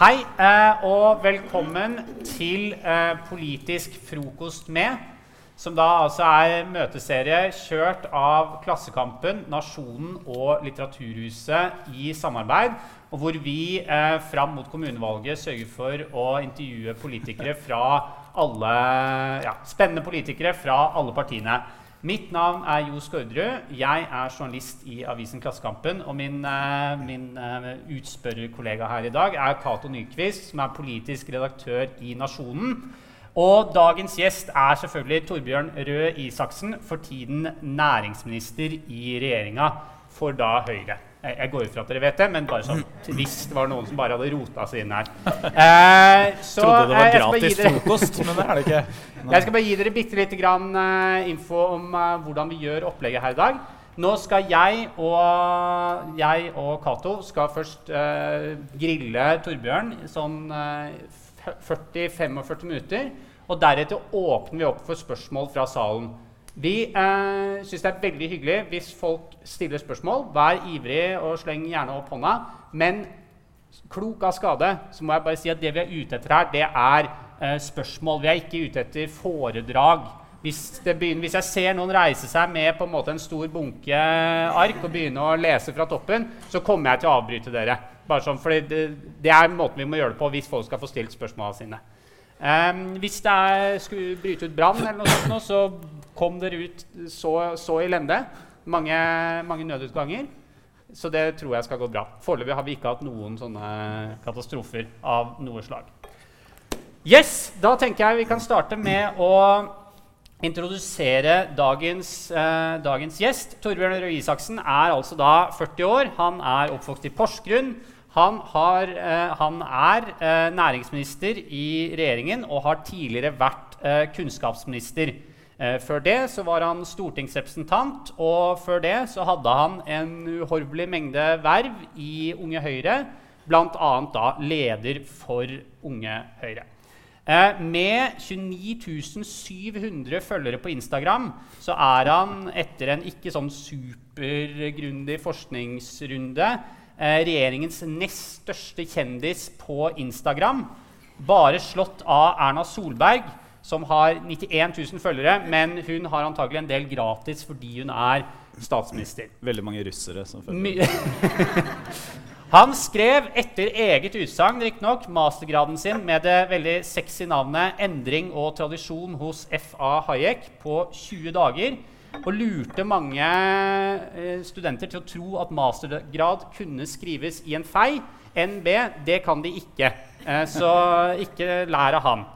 Hei eh, og velkommen til eh, Politisk frokost med, som da altså er møteserie kjørt av Klassekampen, Nasjonen og Litteraturhuset i samarbeid, og hvor vi eh, fram mot kommunevalget sørger for å intervjue politikere fra alle ja, spennende politikere fra alle partiene. Mitt navn er Jo Skårderud. Jeg er journalist i avisen Klassekampen. Og min, uh, min uh, utspørrerkollega her i dag er Cato Nyquist, som er politisk redaktør i Nasjonen. Og dagens gjest er selvfølgelig Torbjørn Røe Isaksen, for tiden næringsminister i regjeringa for da Høyre. Jeg, jeg går ut fra at dere vet det, men bare sånn hvis det var noen som bare hadde rota seg inn her. Eh, så, Trodde det var gratis frokost, men det er det ikke. Jeg skal bare gi dere bitte lite grann uh, info om uh, hvordan vi gjør opplegget her i dag. Nå skal jeg og jeg og Cato skal først uh, grille Torbjørn sånn 40-45 minutter. Og deretter åpner vi opp for spørsmål fra salen. Vi eh, syns det er veldig hyggelig hvis folk stiller spørsmål. Vær ivrig og sleng gjerne opp hånda. Men klok av skade så må jeg bare si at det vi er ute etter her, det er eh, spørsmål. Vi er ikke ute etter foredrag. Hvis, begynner, hvis, jeg ser noen reise seg med på en måte en stor bunke ark og begynne å lese fra toppen, så kommer jeg til å avbryte dere. Bare sånn, fordi det, det er måten vi må gjøre det på hvis folk skal få stilt spørsmålene sine. Um, hvis det er, skulle bryte ut brann, eller noe sånt, så kom dere ut så, så lende. Mange, mange, nødutganger. Så det tror jeg skal gå bra. Foreløpig har vi ikke hatt noen sånne katastrofer av noe slag. Yes, Da tenker jeg vi kan starte med å introdusere dagens, eh, dagens gjest. Torbjørn Røe Isaksen er altså da 40 år. Han er oppvokst i Porsgrunn. Han, har, eh, han er eh, næringsminister i regjeringen og har tidligere vært eh, kunnskapsminister. Eh, før det så var han stortingsrepresentant, og før det så hadde han en uhorvelig mengde verv i Unge Høyre, bl.a. da leder for Unge Høyre. Eh, med 29 700 følgere på Instagram så er han etter en ikke sånn supergrundig forskningsrunde eh, regjeringens nest største kjendis på Instagram. Bare slått av Erna Solberg, som har 91 000 følgere. Men hun har antagelig en del gratis fordi hun er statsminister. Veldig mange russere som følger. Han skrev etter eget utsagn mastergraden sin med det veldig sexy navnet 'Endring og tradisjon hos F.A. Hayek' på 20 dager. Og lurte mange eh, studenter til å tro at mastergrad kunne skrives i en fei. NB, det kan de ikke. Eh, så ikke lær av han.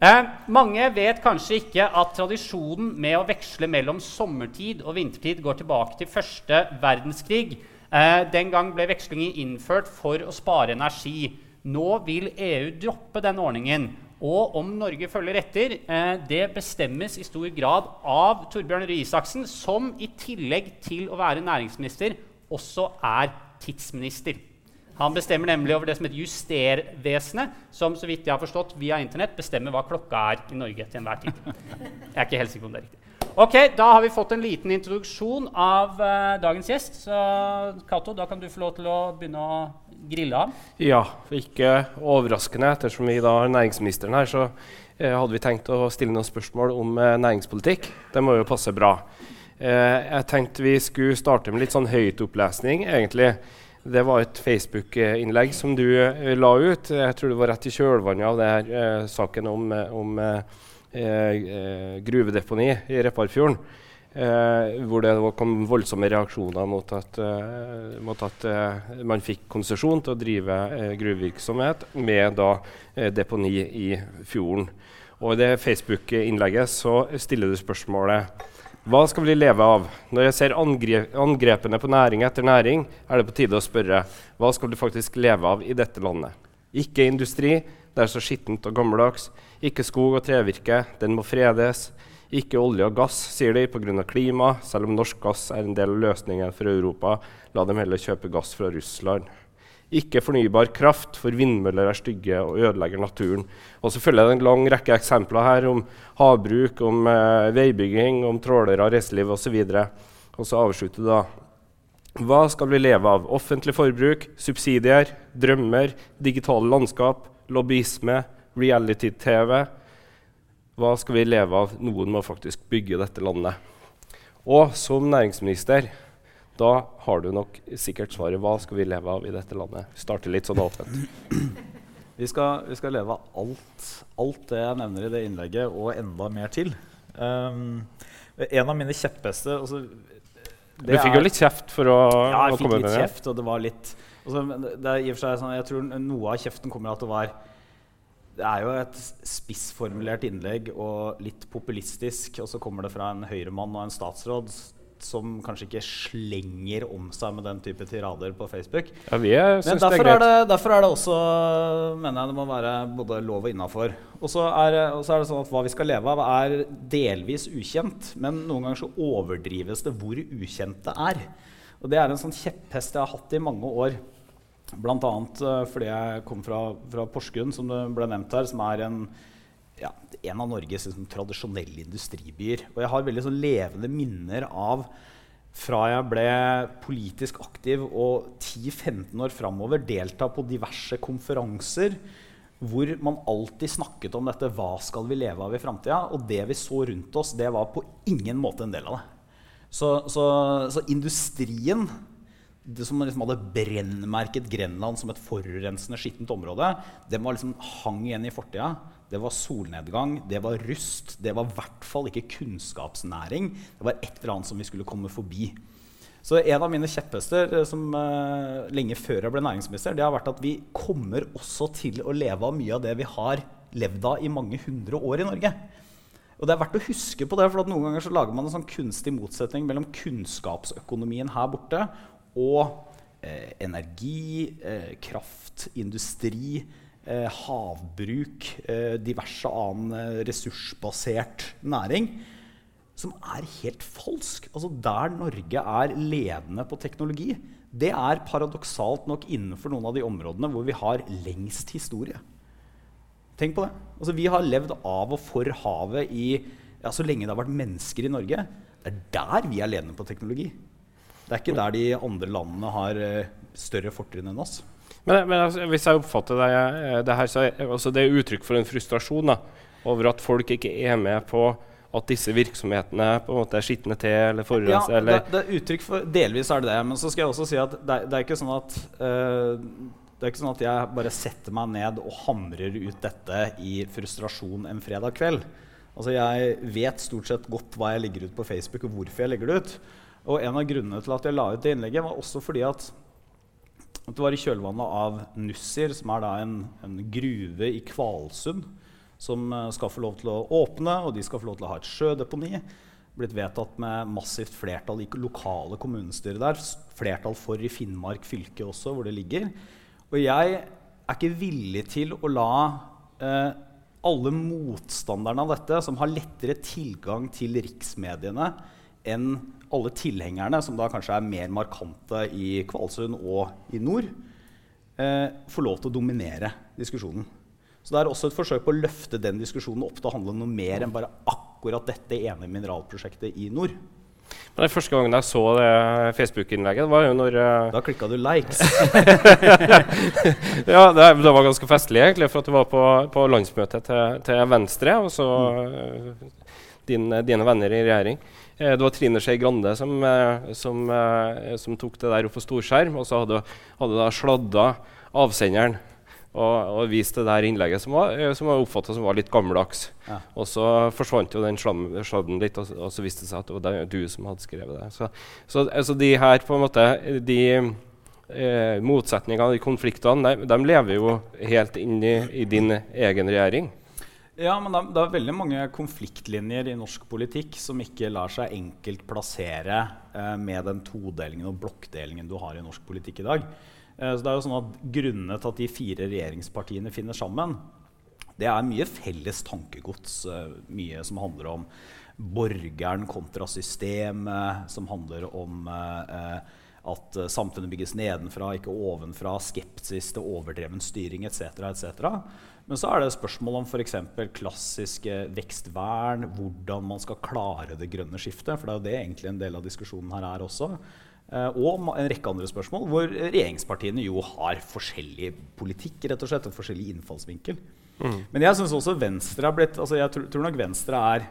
Eh, mange vet kanskje ikke at tradisjonen med å veksle mellom sommertid og vintertid går tilbake til første verdenskrig. Eh, den gang ble vekslingen innført for å spare energi. Nå vil EU droppe den ordningen. Og om Norge følger etter, eh, det bestemmes i stor grad av Torbjørn Røe Isaksen, som i tillegg til å være næringsminister også er tidsminister. Han bestemmer nemlig over det som heter Justervesenet, som så vidt jeg har forstått via Internett bestemmer hva klokka er i Norge til enhver tid. Jeg er ikke helt sikker om det er riktig. Ok, Da har vi fått en liten introduksjon av uh, dagens gjest. Så Cato, da kan du få lov til å begynne å grille av. Ja, ikke overraskende. Ettersom vi da har næringsministeren her, så eh, hadde vi tenkt å stille noen spørsmål om eh, næringspolitikk. Det må jo passe bra. jeg tenkte vi skulle starte med litt sånn høytopplesning, egentlig. Det var et Facebook-innlegg som du la ut. Jeg tror det var rett i kjølvannet av det her, saken om, om Eh, eh, gruvedeponi i Repparfjorden. Eh, hvor det kom voldsomme reaksjoner mot at, eh, mot at eh, man fikk konsesjon til å drive gruvevirksomhet med da, deponi i fjorden. Og I det Facebook-innlegget så stiller du spørsmålet hva skal vi leve av? Når jeg ser angre angrepene på næring etter næring, er det på tide å spørre hva skal du faktisk leve av i dette landet? Ikke industri, det er så skittent og gammeldags. Ikke skog og trevirke, den må fredes. Ikke olje og gass, sier de, pga. klima. Selv om norsk gass er en del av løsningen for Europa, la dem heller kjøpe gass fra Russland. Ikke fornybar kraft, for vindmøller er stygge og ødelegger naturen. Og så følger det en lang rekke eksempler her om havbruk, om eh, veibygging, om trålere, reiseliv osv. Og så avslutter da Hva skal vi leve av? Offentlig forbruk, subsidier, drømmer, digitale landskap, lobbyisme, reality-TV? Hva skal vi leve av? Noen må faktisk bygge dette landet. Og som næringsminister da har du nok sikkert svaret. Hva skal vi leve av i dette landet? Vi starter litt sånn åpent. Vi skal, vi skal leve av alt, alt, det jeg nevner i det innlegget, og enda mer til. Um, en av mine kjepphester altså, Du fikk jo litt kjeft for å, ja, jeg å komme med det? Ja, jeg fikk litt kjeft, og det var litt altså, det er i og for seg sånn, Jeg tror noe av kjeften kommer av at det var det er jo et spissformulert innlegg og litt populistisk. Og så kommer det fra en høyremann og en statsråd som kanskje ikke slenger om seg med den type tirader på Facebook. Ja, vi er, Men derfor er, det, derfor er, det, også mener jeg det må være både lov og innafor. Og så er, er, det sånn at hva vi skal leve av, er delvis ukjent. Men noen ganger så overdrives det hvor ukjent det er. Og det er en sånn kjepphest jeg har hatt i mange år. Bl.a. Uh, fordi jeg kom fra, fra Porsgrunn, som det ble nevnt her, som er en ja, en av Norges liksom, tradisjonelle industribyer. Og jeg har veldig sånn, levende minner av fra jeg ble politisk aktiv og 10-15 år framover delta på diverse konferanser hvor man alltid snakket om dette Hva skal vi leve av i framtida? Og det vi så rundt oss, det var på ingen måte en del av det. Så, så, så industrien det som liksom hadde brennmerket Grenland som et forurensende, skittent område, den liksom hang igjen i fortida. Det var solnedgang, det var rust, det var i hvert fall ikke kunnskapsnæring. Det var et eller annet som vi skulle komme forbi. Så en av mine kjepphester eh, som uh, lenge før jeg ble næringsminister, det har vært at vi kommer også til å leve av mye av det vi har levd av i mange hundre år i Norge. Og det er verdt å huske på det, for Noen ganger så lager man en sånn kunstig motsetning mellom kunnskapsøkonomien her borte og eh, energi, eh, kraft, industri, havbruk, eh, diverse annen eh, ressursbasert næring, som er helt falsk. Altså Der Norge er ledende på teknologi, det er paradoksalt nok innenfor noen av de områdene hvor vi har lengst historie. Tenk på det. Altså, vi har levd av og for havet i, ja, så lenge det har vært mennesker i Norge. Det er der vi er ledende på teknologi. Det er ikke der de andre landene har større fortrinn enn oss. Men, men altså, hvis jeg oppfatter det, eh, det her, så er altså, det er uttrykk for en frustrasjon da, over at folk ikke er med på at disse virksomhetene på en måte er skitne til eller forurenser? Ja, det, det, er uttrykk for Delvis er det det. Men så skal jeg også si at det, det er ikke sånn at uh, det er ikke sånn at jeg bare setter meg ned og hamrer ut dette i frustrasjon en fredag kveld. Altså Jeg vet stort sett godt hva jeg legger ut på Facebook, og hvorfor jeg legger det ut. Og en av grunnene til at jeg la ut det innlegget, var også fordi at, at det var i kjølvannet av Nussir, som er en, en, gruve i Kvalsund, som uh, skal få lov til å åpne, og de skal få lov til å ha et sjødeponi. Blitt vedtatt med massivt flertall i lokale kommunestyrer der. Flertall for i Finnmark fylke også, hvor det ligger. Og jeg er ikke villig til å la eh, alle motstanderne av dette, som har lettere tilgang til riksmediene enn alle tilhengerne, som da kanskje er mer markante i Kvalsund og i nord, eh, får lov til å dominere diskusjonen. Så det er også et forsøk på å løfte den diskusjonen opp til å handle noe mer enn bare akkurat dette ene mineralprosjektet i nord. Men den Første gangen jeg så det Facebook-innlegget, var jo når uh, Da klikka du 'likes'. ja, det, det, var ganske festlig, egentlig, for at du var på, på landsmøtet til, til, Venstre. Og så uh, din, dine venner i regjering. Eh, det var Trine Skei Grande som, eh, som, eh, som, tok det der opp på storskjerm. Og så hadde, hadde da sladda avsenderen og, og vist det der innlegget som var, som var oppfatta som var litt gammeldags. Ja. Og så forsvant jo den sladden litt, og, og, så viste det seg at det var du som hadde skrevet det. Så, så altså de her på en måte de eh, motsetningene, de konfliktene, de, de, lever jo helt inn i, i din egen regjering. Ja, men det, det, er veldig mange konfliktlinjer i norsk politikk som ikke lar seg enkelt plassere eh, med den todelingen og blokkdelingen du har i norsk politikk i dag. Eh, så det er jo sånn at Grunnene til at de fire regjeringspartiene finner sammen, det er mye felles tankegods. Eh, mye som handler om borgeren kontra systemet, som handler om eh, at samfunnet bygges nedenfra, ikke ovenfra, skepsis til overdreven styring etc. etc. Men så er det spørsmål om f.eks. klassiske vekstvern, hvordan man skal klare det grønne skiftet. For det er jo det egentlig en del av diskusjonen her er også. Uh, og en rekke andre spørsmål hvor regjeringspartiene jo har forskjellig politikk rett og slett, og forskjellig innfallsvinkel. Mm. Men jeg syns også Venstre har blitt altså Jeg tror, tror nok Venstre er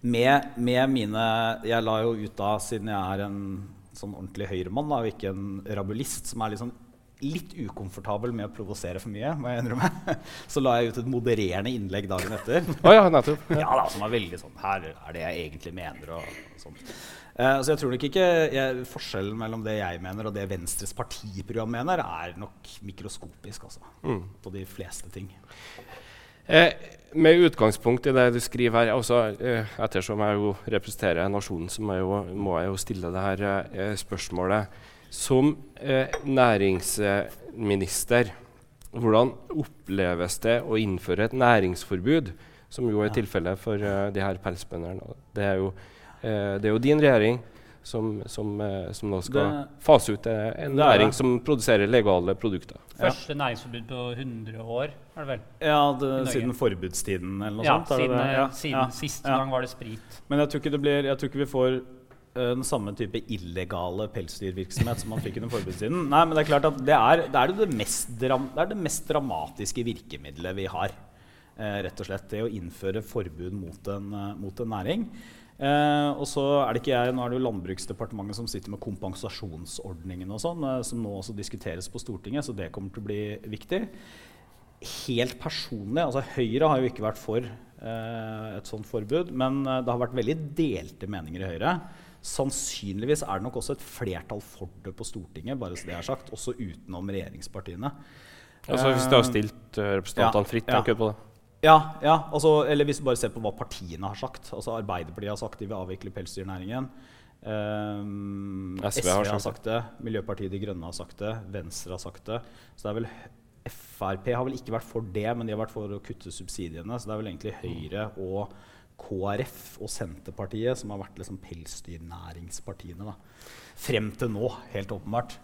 med, med, mine Jeg la jo ut da, siden jeg er en sånn ordentlig høyremann og ikke en rabulist, som er litt sånn litt ukomfortabel med å provosere for mye. må jeg innrømme. Så la jeg ut et modererende innlegg dagen etter. Oh, ja, nettopp. Ja. ja da, Som var veldig sånn Her er det jeg egentlig mener. og, og sånt. Uh, så jeg tror nok ikke jeg, Forskjellen mellom det jeg mener og det Venstres partiprogram mener, er nok mikroskopisk altså, mm. på de fleste ting. Eh, med utgangspunkt i det du skriver her, altså, eh, ettersom jeg jo representerer nasjonen, så må jeg jo, må jeg jo stille det her eh, spørsmålet. Som eh, næringsminister, hvordan oppleves det å innføre et næringsforbud, som jo er ja. tilfellet for uh, de her pelsbøndene? Det, uh, det, er jo din regjering som, som, uh, som nå skal det, fase ut en næring som produserer legale produkter. Første ja. næringsforbud på 100 år, er det vel? Ja, det, siden forbudstiden eller noe ja, sånt. Siden, ja, siden sist gang var det sprit. Men jeg tror ikke, blir, jeg tror ikke vi får den samme type illegale pelsdyrvirksomhet som man fikk under forbudstiden. Nei, men Det er klart at det er det, er det, mest, det er det mest dramatiske virkemidlet vi har. Eh, rett og slett Det å innføre forbud mot en, uh, mot en næring. Eh, og så er det ikke jeg, Nå er det jo Landbruksdepartementet som sitter med kompensasjonsordningen, og sånn, eh, som nå også diskuteres på Stortinget, så det kommer til å bli viktig. Helt personlig, altså Høyre har jo ikke vært for eh, et sånt forbud, men det har vært veldig delte meninger i Høyre. Sannsynligvis er det nok også et flertall for det på Stortinget, bare så det er sagt, også utenom regjeringspartiene. Altså Hvis du har stilt uh, representantene ja, fritt, tenker ja. på det? Ja, ja altså, eller hvis du bare ser på hva partiene har sagt. Altså Arbeiderpartiet har sagt de vil avvikle pelsdyrnæringen. Um, SV, har, SV har sagt det. Miljøpartiet De Grønne har sagt det. Venstre har sagt det. Så det er vel Frp har vel ikke vært for det, men de har vært for å kutte subsidiene. Så det er vel egentlig Høyre og KrF og Senterpartiet som har vært liksom pelsdyrnæringspartiene da. frem til nå, helt åpenbart.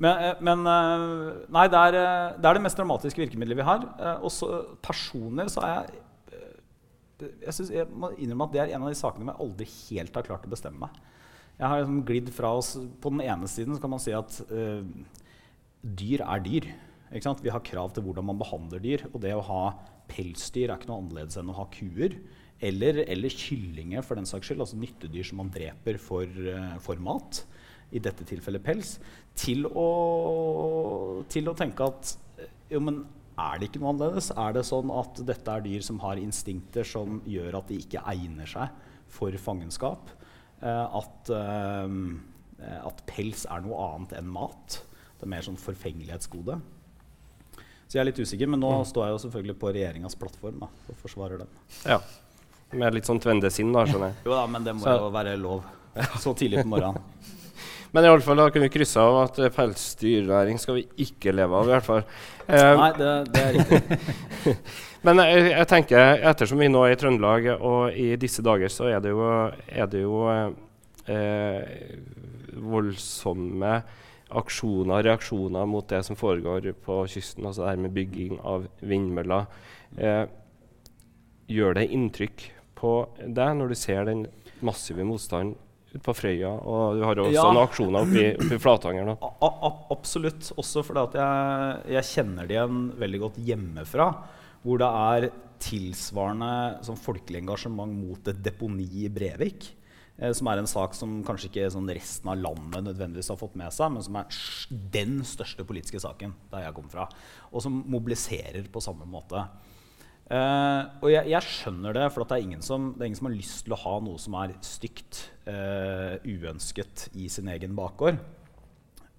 Men, eh, men eh, nei, det er, eh, det er, det mest dramatiske virkemidlet vi har. Og personlig så er jeg jeg, synes, jeg må innrømme at Det er en av de sakene jeg aldri helt har klart å bestemme meg. Jeg har liksom glidd fra oss På den ene siden kan man si at uh, dyr er dyr. Vi har krav til hvordan man behandler dyr. Og det å ha pelsdyr er ikke noe annerledes enn å ha kuer. Eller, eller kyllinger, for den saks skyld. Altså nyttedyr som man dreper for, uh, for mat. I dette tilfellet pels. Til å, til å tenke at jo, men er det ikke noe annerledes? Er det sånn at dette er dyr som har instinkter som gjør at de ikke egner seg for fangenskap? Eh, at, eh, at pels er noe annet enn mat? Det er mer sånn forfengelighetsgode. Så jeg er litt usikker, men nå mm. står jeg jo selvfølgelig på regjeringas plattform da, og forsvarer den. Ja. Med litt sånn tvendesinn, da, skjønner jeg. jo da, men det må så. jo være lov. Så tidlig på morgenen. men i alle fall, da kunne vi krysse av at pelsdyrnæring skal vi ikke leve av. i hvert fall. Eh, Nei, det, det, er riktig. men jeg, jeg, tenker, ettersom vi nå er i Trøndelag, og i disse dager så er det jo, er det jo eh, voldsomme aksjoner, reaksjoner mot det som foregår på kysten, altså det her med bygging av vindmøller. Eh, gjør det inntrykk på deg når du ser den massive motstanden ute på Frøya? Og du har også ja. noen aksjoner oppe i, Flatanger nå. A a absolutt. Også fordi at jeg, jeg, kjenner det igjen veldig godt hjemmefra. Hvor det er tilsvarende sånn folkelig engasjement mot et deponi i Brevik. Eh, som er en sak som kanskje ikke sånn resten av landet nødvendigvis har fått med seg, men som er den største politiske saken der jeg kommer fra. Og som mobiliserer på samme måte. Uh, og jeg, jeg, skjønner det, for det er, som, det, er ingen som har lyst til å ha noe som er stygt, uh, uønsket, i sin egen bakgård.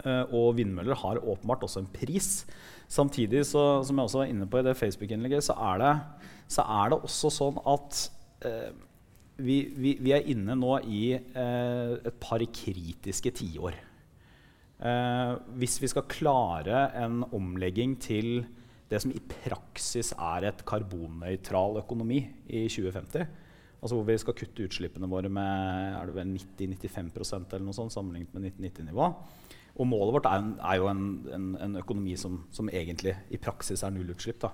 Uh, og vindmøller har åpenbart også en pris. Samtidig, så, som jeg også var inne på i det Facebook-innlegget, så, så, er det også sånn at vi, vi, vi, er inne nå i et par kritiske tiår. hvis vi skal klare en omlegging til det som i praksis er et karbonnøytral økonomi i 2050. Altså hvor vi skal kutte utslippene våre med 90-95% eller noe sånt sammenlignet med 1990-nivå. Og målet vårt er, en, er jo en, en, en økonomi som, som, egentlig i praksis er nullutslipp.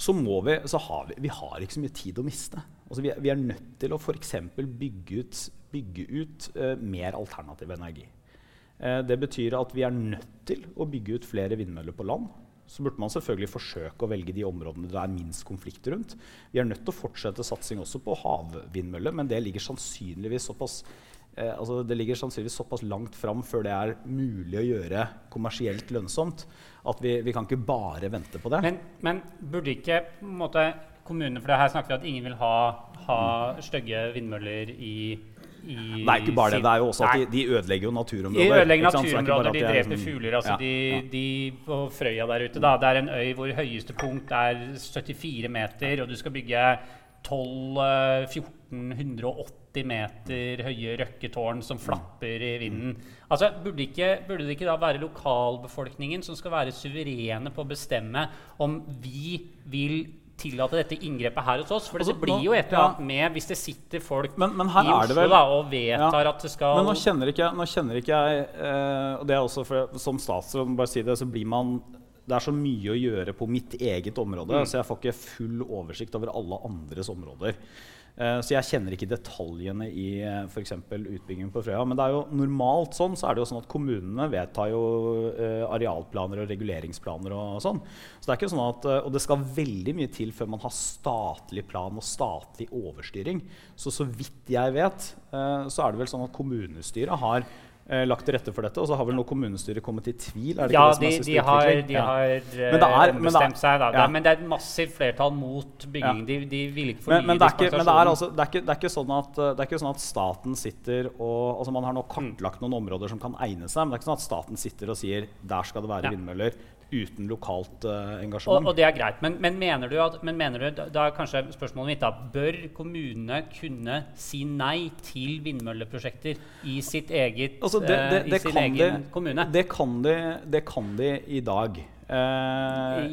Så, må vi, så har vi, vi har ikke så mye tid å miste. Altså vi, vi, er nødt til å f.eks. bygge ut, bygge ut uh, mer alternativ energi. Uh, det betyr at vi er nødt til å bygge ut flere vindmøller på land. Så burde man selvfølgelig forsøke å velge de områdene det er minst konflikt rundt. Vi er nødt til å fortsette satsing også på havvindmøller, men det ligger sannsynligvis såpass eh, altså det ligger sannsynligvis såpass langt fram før det er mulig å gjøre kommersielt lønnsomt, at vi, vi kan ikke bare vente på det. Men, men burde ikke på en måte kommunene For her snakker vi at ingen vil ha, ha stygge vindmøller i i Nei, ikke bare det. Det er jo også at de, de ødelegger jo naturområder. De ødelegger naturområder, de dreper liksom, fugler. Altså ja, de, de, på Frøya der ute, da, det er en øy hvor høyeste punkt er 74 meter, og du skal bygge 12 1480 meter høye røkketårn som flapper i vinden. Altså, burde, ikke, burde, det ikke da være lokalbefolkningen som skal være suverene på å bestemme om vi vil tillate dette inngrepet her hos oss? For altså, det blir jo et eller annet med hvis det sitter folk men, men i Oslo vel, da, og vedtar ja, at det skal Men nå kjenner ikke, nå kjenner ikke jeg eh, Og det er også for, som statsråd, bare si det, så blir man det er så mye å gjøre på mitt eget område, mm. så jeg får ikke full oversikt over alle andres områder. Uh, så jeg kjenner ikke detaljene i uh, f.eks. utbyggingen på Frøya. Men det er jo normalt sånn så er det jo sånn at kommunene vedtar jo uh, arealplaner og reguleringsplaner og sånn. Så det er ikke sånn at, Og det skal veldig mye til før man har statlig plan og statlig overstyring. Så så vidt jeg vet, så er det vel sånn at kommunestyret har eh, lagt til rette for dette. Og så har vel nå kommunestyret kommet i tvil? Er det ja, de, de har, de ja. har men er, ombestemt seg. Da. Ja. Men det er et massivt flertall mot bygging. Ja. De, de, vil ikke fornye men, men, det men det, er altså, det, er ikke, det, er ikke sånn at, det er ikke sånn at staten sitter og altså Man har nå kartlagt noen områder som kan egne seg, men det er ikke sånn at staten sitter og sier der skal det være vindmøller uten lokalt uh, engasjement. Og, og, det er greit. Men, men, mener du at, men mener du, da er kanskje spørsmålet mitt da, Bør kommunene kunne si nei til vindmølleprosjekter i sitt eget, altså det, det, det, i sin egen de, kommune? Det kan, de, det kan de i dag. Uh,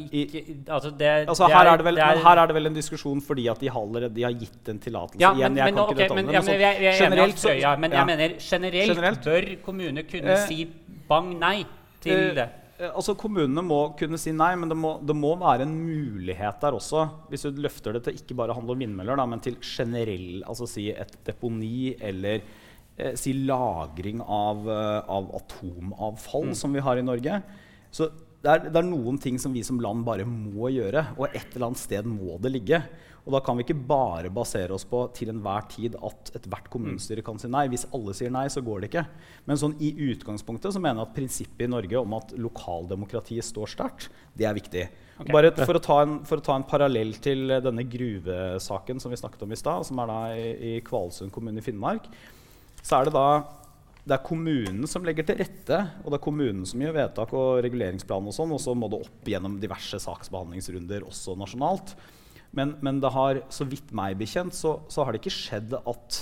altså det, altså her, er, vel, er, her, er det vel, en diskusjon fordi at de, allerede, de har gitt en tillatelse. Ja, men, men, okay, men, ja, men, jeg, jeg, generelt, så, ja, men jeg mener generelt, generelt, bør kommunene kunne si bang nei til det? Eh, altså Kommunene må kunne si nei, men det må, det må, være en mulighet der også. Hvis du løfter det til ikke bare handle om vindmøller, da, men til generell altså si et deponi eller eh, si lagring av, uh, av atomavfall, mm. som vi har i Norge. Så det er, det er, noen ting som vi som land bare må gjøre, og et eller annet sted må det ligge. Og da kan vi ikke bare basere oss på til enhver tid at ethvert kommunestyre kan si nei. Hvis alle sier nei, så går det ikke. Men sånn i utgangspunktet så mener jeg at prinsippet i Norge om at lokaldemokratiet står sterkt, det er viktig. Okay. Bare for å, en, for å, ta en, parallell til denne gruvesaken som vi snakket om i stad, som er da i, i Kvalsund kommune i Finnmark, så er det da det er kommunen som legger til rette, og det er kommunen som gjør vedtak og reguleringsplan, og sånn, og så må det opp gjennom diverse saksbehandlingsrunder også nasjonalt. Men, men det har, så vidt meg bekjent, så, så, har det ikke skjedd at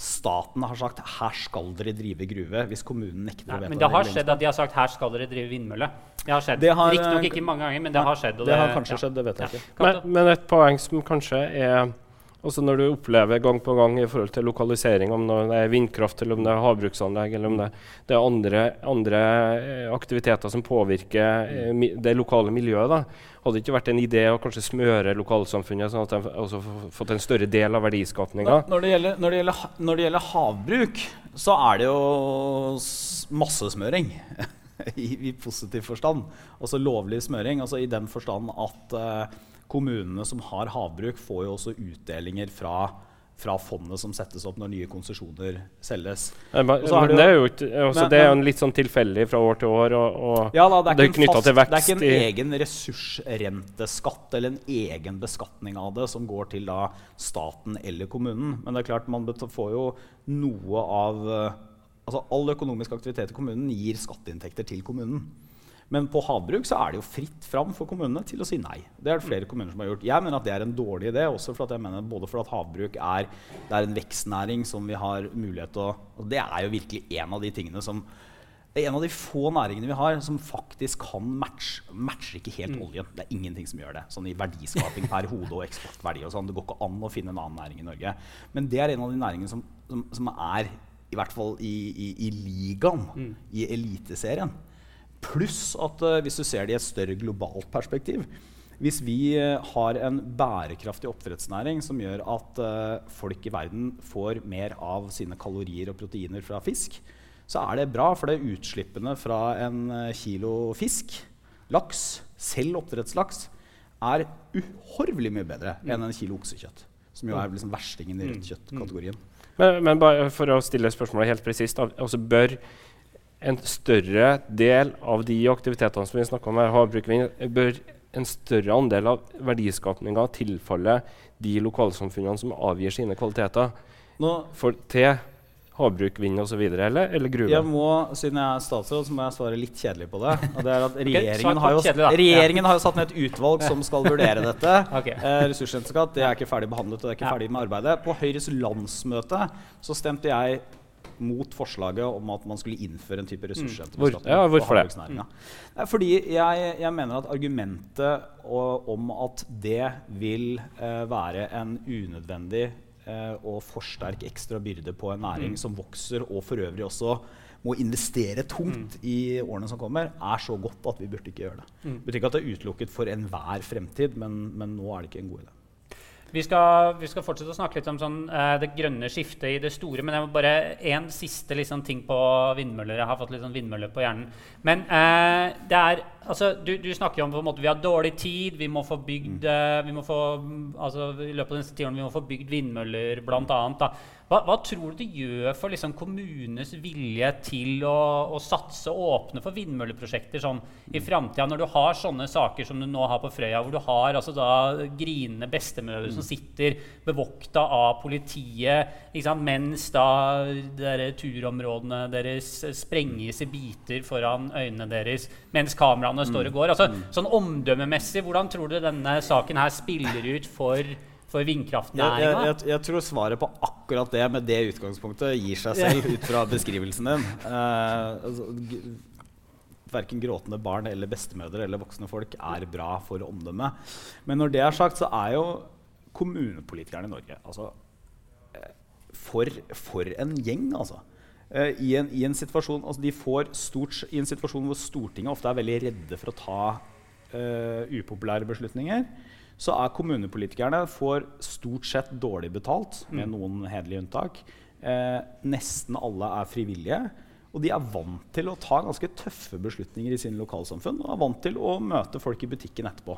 staten har sagt her skal dere drive gruve, hvis kommunen nekter Nei, å vedta Men det har skjedd at de har sagt her skal dere drive vindmølle. Det har skjedd. Riktignok ikke mange ganger, men det har skjedd. det, det, har kanskje ja. skjedd, det vet jeg ikke. Men, men et poeng som kanskje er også når du opplever gang på gang i forhold til lokalisering, om det er vindkraft, eller om det er havbruksanlegg, eller om det, det er andre, andre, eh, aktiviteter som påvirker eh, det lokale miljøet, da. hadde det ikke vært en idé å kanskje smøre lokalsamfunnet, sånn at de også fått en større del av verdiskapinga? Når, når, når, det gjelder havbruk, så er det jo massesmøring. I, I, positiv forstand. Altså lovlig smøring. Altså i den forstand at uh, kommunene som har havbruk, får jo også utdelinger fra, fra fondet som settes opp når nye konsesjoner selges. Ja, men, det, det, er jo ikke, altså, men, det er jo litt sånn tilfeldig fra år til år. Og, og ja, da, det er, det er fast. Det er ikke en egen ressursrenteskatt eller en egen beskatning av det som går til da, staten eller kommunen. Men det er klart man får jo noe av altså All økonomisk aktivitet i kommunen gir skatteinntekter til kommunen. Men på havbruk så er det jo fritt fram for kommunene til å si nei. Det er det flere kommuner som har gjort. Jeg mener at det er en dårlig idé, også for at jeg mener både for at havbruk er, er en vekstnæring som vi har mulighet til å Og det er jo virkelig en av de tingene som det er en av de få næringene vi har som faktisk kan matche matcher ikke helt mm. oljen. Det er ingenting som gjør det. Sånn i verdiskaping per hode og eksportverdi og sånn. Det går ikke an å finne en annen næring i Norge. Men det er en av de næringene som, som, som er i hvert fall i, i, i ligaen, mm. i eliteserien. Pluss at uh, hvis du ser det i et større globalt perspektiv hvis vi har en bærekraftig oppdrettsnæring som gjør at uh, folk i verden får mer av sine kalorier og proteiner fra fisk, så er det bra, for det er utslippene fra en kilo fisk, laks, selv oppdrettslaks, er uhorvelig mye bedre mm. enn en kilo oksekjøtt. Som jo er liksom verstingen i rødt mm. kjøtt-kategorien. Men, men, bare for å stille spørsmålet helt presist, altså bør en større del av de aktivitetene som vi snakker om her, havbruk, bør en større andel av verdiskapninga tilfalle de lokalsamfunnene som avgir sine kvaliteter Nå, for, til havbruk, vind osv., eller, eller gruve? Jeg må, Siden jeg er statsråd, så må jeg svare litt kjedelig på det. Og det er at Regjeringen, har, jo, regjeringen har jo satt ned et utvalg som skal vurdere dette. okay. eh, Ressursrenteskatt det er ikke ferdig behandlet og det er ikke ja. ferdig med arbeidet. På Høyres landsmøte så stemte jeg mot forslaget om at man skulle innføre en type ressursrentebeskatning. Hvor, ja, hvorfor det? Mm. Fordi jeg, jeg, mener at argumentet og, om at det vil eh, være en unødvendig eh, og for ekstra byrde på en næring mm. som vokser, og for øvrig også må investere tungt mm. i årene som kommer, er så godt at vi burde ikke gjøre det. Mm. Det betyr ikke at det er utelukket for enhver fremtid, men, men nå er det ikke en god idé. Vi skal, vi skal, fortsette å snakke litt om sånn, eh, det grønne skiftet i det store. Men jeg må bare én siste liksom, ting på vindmøller. Jeg har fått litt sånn vindmøller på hjernen. Men eh, det er, altså, du, du, snakker om på en måte, vi har dårlig tid. Vi må få bygd uh, vi må få, altså, I løpet av disse tiårene vi må få bygd vindmøller, annet. Hva, hva, tror du det gjør for liksom, kommunenes vilje til å, å satse og åpne for vindmølleprosjekter sånn, i framtida, når du har sånne saker som du nå har på Frøya, hvor du har altså, da, grinende bestemødre som sitter bevokta av politiet, sant, mens da dere, turområdene deres sprenges i biter foran øynene deres, mens kameraene står og går? Altså, mm. sånn Omdømmemessig, hvordan tror du denne saken her spiller ut for for vindkraftnæringa? Jeg, jeg, jeg, tror svaret på akkurat det med det utgangspunktet gir seg selv ut fra beskrivelsen din. Uh, altså, Verken gråtende barn eller bestemødre eller voksne folk er bra for omdømmet. Men når det er sagt, så er jo kommunepolitikerne i Norge altså, eh, for, for, en gjeng, altså. Uh, i, en, i, en, situasjon, altså stort, I en situasjon hvor Stortinget ofte er veldig redde for å ta uh, upopulære beslutninger, så er kommunepolitikerne får stort sett dårlig betalt, med mm. noen hederlige unntak. Uh, nesten alle er frivillige. Og de er vant til å ta ganske tøffe beslutninger i sine lokalsamfunn. Og er vant til å møte folk i butikken etterpå.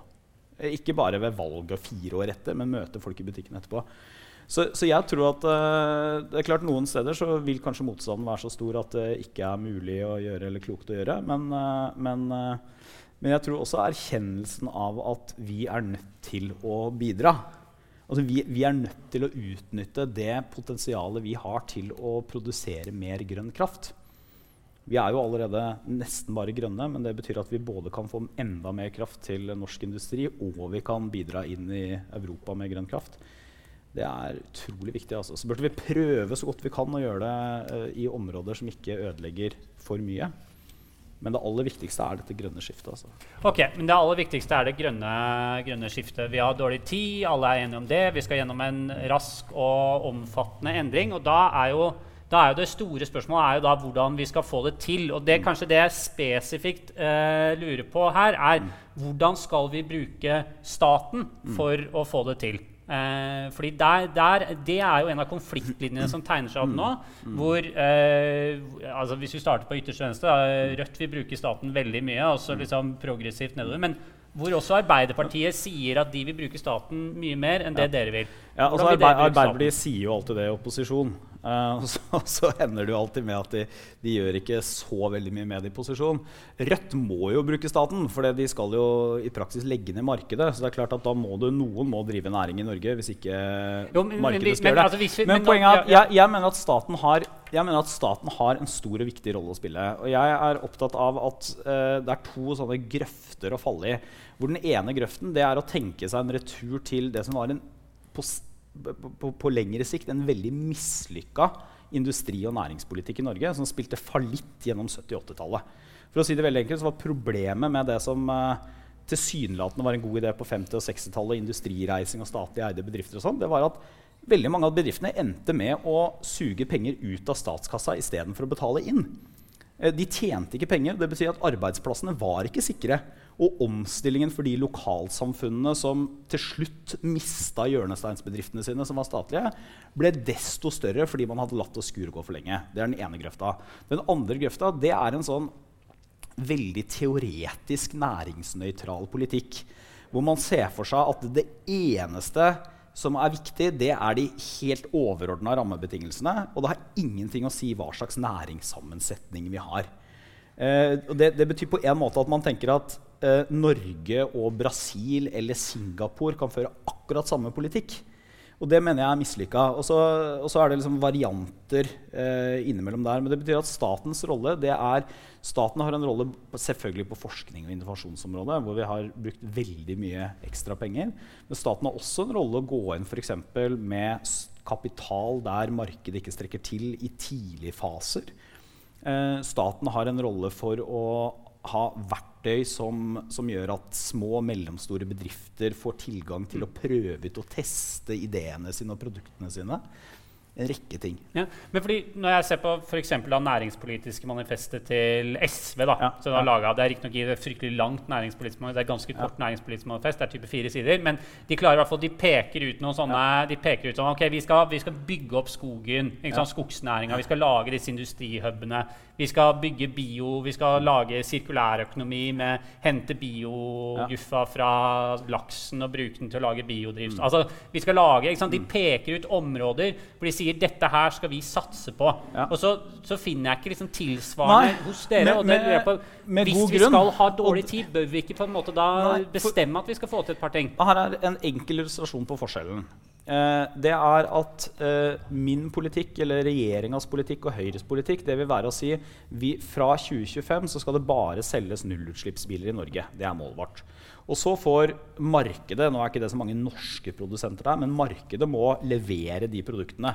Eh, ikke bare ved valget fire år etter, men møte folk i butikken etterpå. Så, så jeg tror at uh, det er klart Noen steder så vil kanskje motstanden være så stor at det ikke er mulig å gjøre eller klokt å gjøre. Men, uh, men uh, men jeg tror også erkjennelsen av at vi er nødt til å bidra. Altså vi, vi, er nødt til å utnytte det potensialet vi har til å produsere mer grønn kraft. Vi er jo allerede nesten bare grønne, men det betyr at vi både kan få enda mer kraft til norsk industri, og vi kan bidra inn i Europa med grønn kraft. Det er utrolig viktig. Altså. Så burde vi prøve så godt vi kan å gjøre det uh, i områder som ikke ødelegger for mye. Men det aller viktigste er dette grønne skiftet. Altså. Ok, men Det aller viktigste er det grønne, grønne, skiftet. Vi har dårlig tid, alle er enige om det. Vi skal gjennom en rask og omfattende endring. og da er jo da er jo Det store spørsmålet er jo da hvordan vi skal få det til. og det Kanskje det jeg spesifikt uh, lurer på her, er mm. hvordan skal vi bruke staten mm. for mm. å få det til? Eh, fordi der, der, Det er jo en av konfliktlinjene som tegner seg opp nå. hvor eh, altså Hvis vi starter på ytterste venstre Rødt vil bruke staten veldig mye, også liksom progressivt nedover. Men hvor også Arbeiderpartiet sier at de vil bruke staten mye mer enn det ja. dere vil. Ja, altså Arbeiderpartiet sier jo alltid det i opposisjon. Uh, så, så, ender det jo alltid med at de, de, gjør ikke så veldig mye med det i posisjon. Rødt må jo bruke staten, for de skal jo i praksis legge ned markedet. Så det er klart at da må du, noen må drive næring i Norge hvis ikke jo, men, markedet skal gjøre det. Altså, men, poenget er at jeg, jeg, mener at staten har, jeg mener at staten har en stor og viktig rolle å spille. Og jeg er opptatt av at uh, det er to sånne grøfter å falle i. Hvor den ene grøften det er å tenke seg en retur til det som var en på på, på, lengre sikt en veldig mislykka industri- og næringspolitikk i Norge som spilte fallitt gjennom 70- 80-tallet. For å si det veldig enkelt så var Problemet med det som eh, tilsynelatende var en god idé på 50- og 60-tallet, industrireising og statlig eide bedrifter, og sånn, det var at veldig mange av bedriftene endte med å suge penger ut av statskassa istedenfor å betale inn. Uh, de tjente ikke penger. Det betyr at arbeidsplassene var ikke sikre. Og omstillingen for de lokalsamfunnene som til slutt mista hjørnesteinsbedriftene sine, som var statlige, ble desto større fordi man hadde latt det skure gå for lenge. Det er den ene grøfta. Den andre grøfta det er en sånn veldig teoretisk næringsnøytral politikk. Hvor man ser for seg at det eneste som er viktig, det er de helt overordna rammebetingelsene. Og det har ingenting å si hva slags næringssammensetning vi har. Eh, det, det, betyr på en måte at man tenker at eh, Norge og Brasil eller Singapore kan føre akkurat samme politikk. Og det mener jeg er mislykka. Og så er det liksom varianter eh, innimellom der. Men det betyr at statens rolle det er Staten har en rolle selvfølgelig på forskning og innovasjonsområdet, hvor vi har brukt veldig mye ekstra penger. Men staten har også en rolle å gå inn f.eks. med kapital der markedet ikke strekker til i tidlige faser. Eh, staten har en rolle for å ha verktøy som, som, gjør at små og mellomstore bedrifter får tilgang til å prøve ut og teste ideene sine og produktene sine en rekke ting. Ja, men fordi Når jeg ser på for eksempel, næringspolitiske manifestet til SV da, ja, så da ja. laget, Det er riktignok et fryktelig langt næringspolitisk manifest, det er ganske kort ja. næringspolitisk manifest, det er type fire sider, men de klarer i hvert fall, de peker ut noen sånne de peker ut sånn, ok, vi skal, vi skal bygge opp skogen, ikke sant, skogsnæringa, vi skal lage disse industrihubene. Vi skal bygge bio, vi skal lage sirkulærøkonomi med hente bioguffa fra laksen og bruke den til å lage biodrivstoff. Mm. Altså, vi skal lage, De mm. peker ut områder for de sier 'dette her skal vi satse på'. Ja. Og så, så, finner jeg ikke liksom tilsvarende Nei, hos dere. Med, og det, på, med hvis vi grunn. skal ha dårlig tid, bør vi ikke på en måte da Nei, bestemme at vi skal få til et par ting? Her er en enkel illustrasjon på forskjellen. Eh, det er at eh, min politikk, eller regjeringas politikk og Høyres politikk, det vil være å si vi, fra 2025 så skal det bare selges nullutslippsbiler i Norge. Det er målet vårt. Og så får markedet Nå er ikke det så mange norske produsenter der, men markedet må levere de produktene.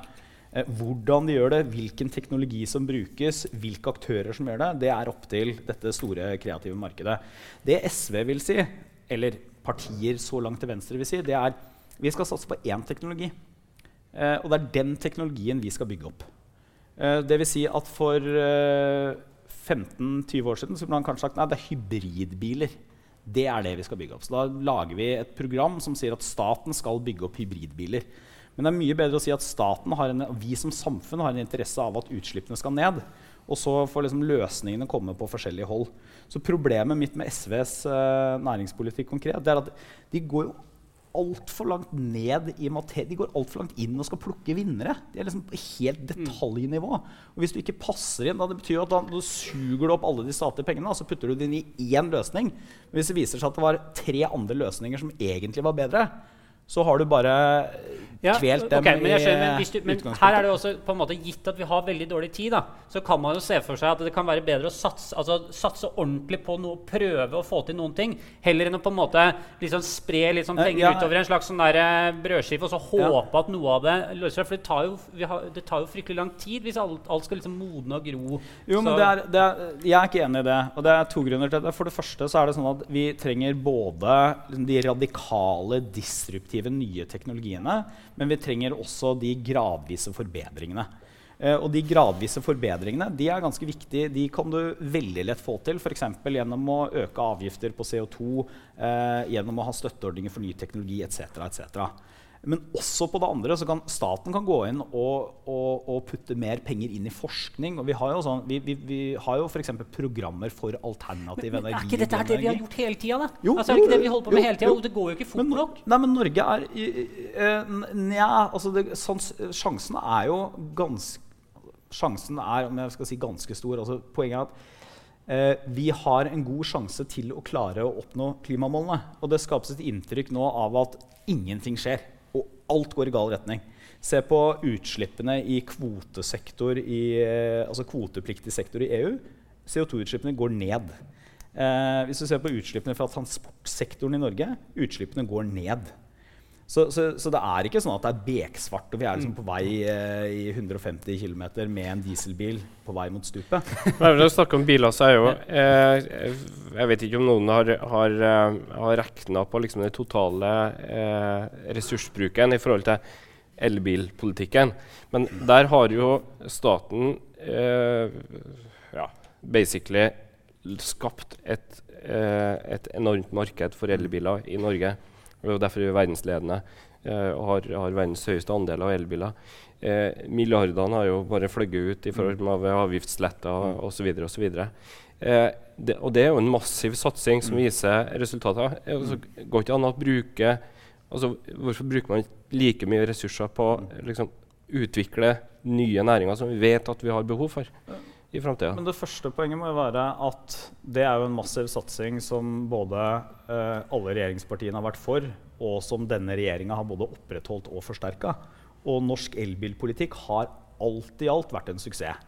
Eh, hvordan de gjør det, hvilken teknologi som brukes, hvilke aktører som gjør det, det er opp til dette store kreative markedet. Det SV vil si, eller partier så langt til venstre vil si, det er vi skal satse på én teknologi. Eh, og det er den teknologien vi skal bygge opp. Eh, vil si at for eh, 15-20 år siden så ble han kanskje sagt nei, det er hybridbiler. Det er det vi skal bygge opp. Så da lager vi et program som sier at staten skal bygge opp hybridbiler. Men det er mye bedre å si at staten en, vi som samfunn har en interesse av at utslippene skal ned. Og så får liksom løsningene komme på forskjellige hold. Så problemet mitt med SVs uh, næringspolitikk konkret, det er at de går jo altfor langt ned i materie. De går altfor langt inn og skal plukke vinnere. De er liksom på helt mm. detaljnivå. Og hvis du ikke passer inn, da det betyr at da, da suger du opp alle de statlige pengene og så putter du det inn i én løsning. Men hvis det viser seg at det var tre andre løsninger som egentlig var bedre, så har du bare ja, kvelt dem okay, men, skjønner, men, du, men her er det også på en måte gitt at vi har veldig dårlig tid. Da, så kan man jo se for seg at det kan være bedre å satse, altså, satse ordentlig på noe, prøve å få til noen ting, heller enn å på en måte liksom spre litt sånn penger ja, utover en slags sånn der, uh, brødskive og så håpe at noe av det løser seg. For det tar, jo, har, det tar jo fryktelig lang tid hvis alt, alt skal liksom modne og gro. Jo, men det er, det er, Jeg er ikke enig i det. Og det er to grunner til det. For det første så er det sånn at vi trenger både liksom, de radikale, disruptive nye teknologiene men vi trenger også de gradvise forbedringene. Eh, og de gradvise forbedringene de er ganske viktige. De kan du veldig lett få til f.eks. gjennom å øke avgifter på CO2, eh, gjennom å ha støtteordninger for ny teknologi etc. etc. Men også på det andre så kan staten kan gå inn og, og, og putte mer penger inn i forskning. og Vi har jo, sånn, vi, vi, vi har jo f.eks. programmer for alternativ energi. Men er ikke dette her det vi har gjort hele tida? Altså, er det ikke det vi holder på med jo, hele tida? Det går jo ikke fort men, nok. Nei, men Norge er uh, Nja, altså det, sånn, sjansen er jo ganske Sjansen er om jeg skal si ganske stor. altså Poenget er at Eh, vi har en god sjanse til å klare å oppnå klimamålene. Og det skapes et inntrykk nå av at ingenting skjer alt går i gal retning. Se på utslippene i kvotesektor i, eh, altså kvotepliktig sektor i EU. CO2-utslippene går ned. Eh, hvis du ser på utslippene fra transportsektoren i Norge, utslippene går ned. Så, så, så, det er ikke sånn at det er beksvart, og vi er liksom på vei eh, i 150 km med en dieselbil på vei mot stupet. Når vi snakker om biler, så er jo eh, Jeg vet ikke om noen har, har, eh, har regna på liksom den totale eh, ressursbruken i forhold til elbilpolitikken. Men der har jo staten eh, ja, basically skapt et eh, et enormt marked for elbiler i Norge. Og derfor er vi verdensledende eh, og har, har, verdens høyeste andel av elbiler. Eh, milliardene har jo bare fløyet ut i form av avgiftsletter osv. osv. Eh, det, og det er jo en massiv satsing som viser resultater. Det altså, går ikke an å bruke altså, Hvorfor bruker man ikke like mye ressurser på å liksom, utvikle nye næringer som vi vet at vi har behov for? I framtida. Men det første poenget må jo være at det er jo en massiv satsing som både eh, alle regjeringspartiene har vært for, og som denne regjeringa har både opprettholdt og forsterka. Og norsk elbilpolitikk har alt i alt vært en suksess.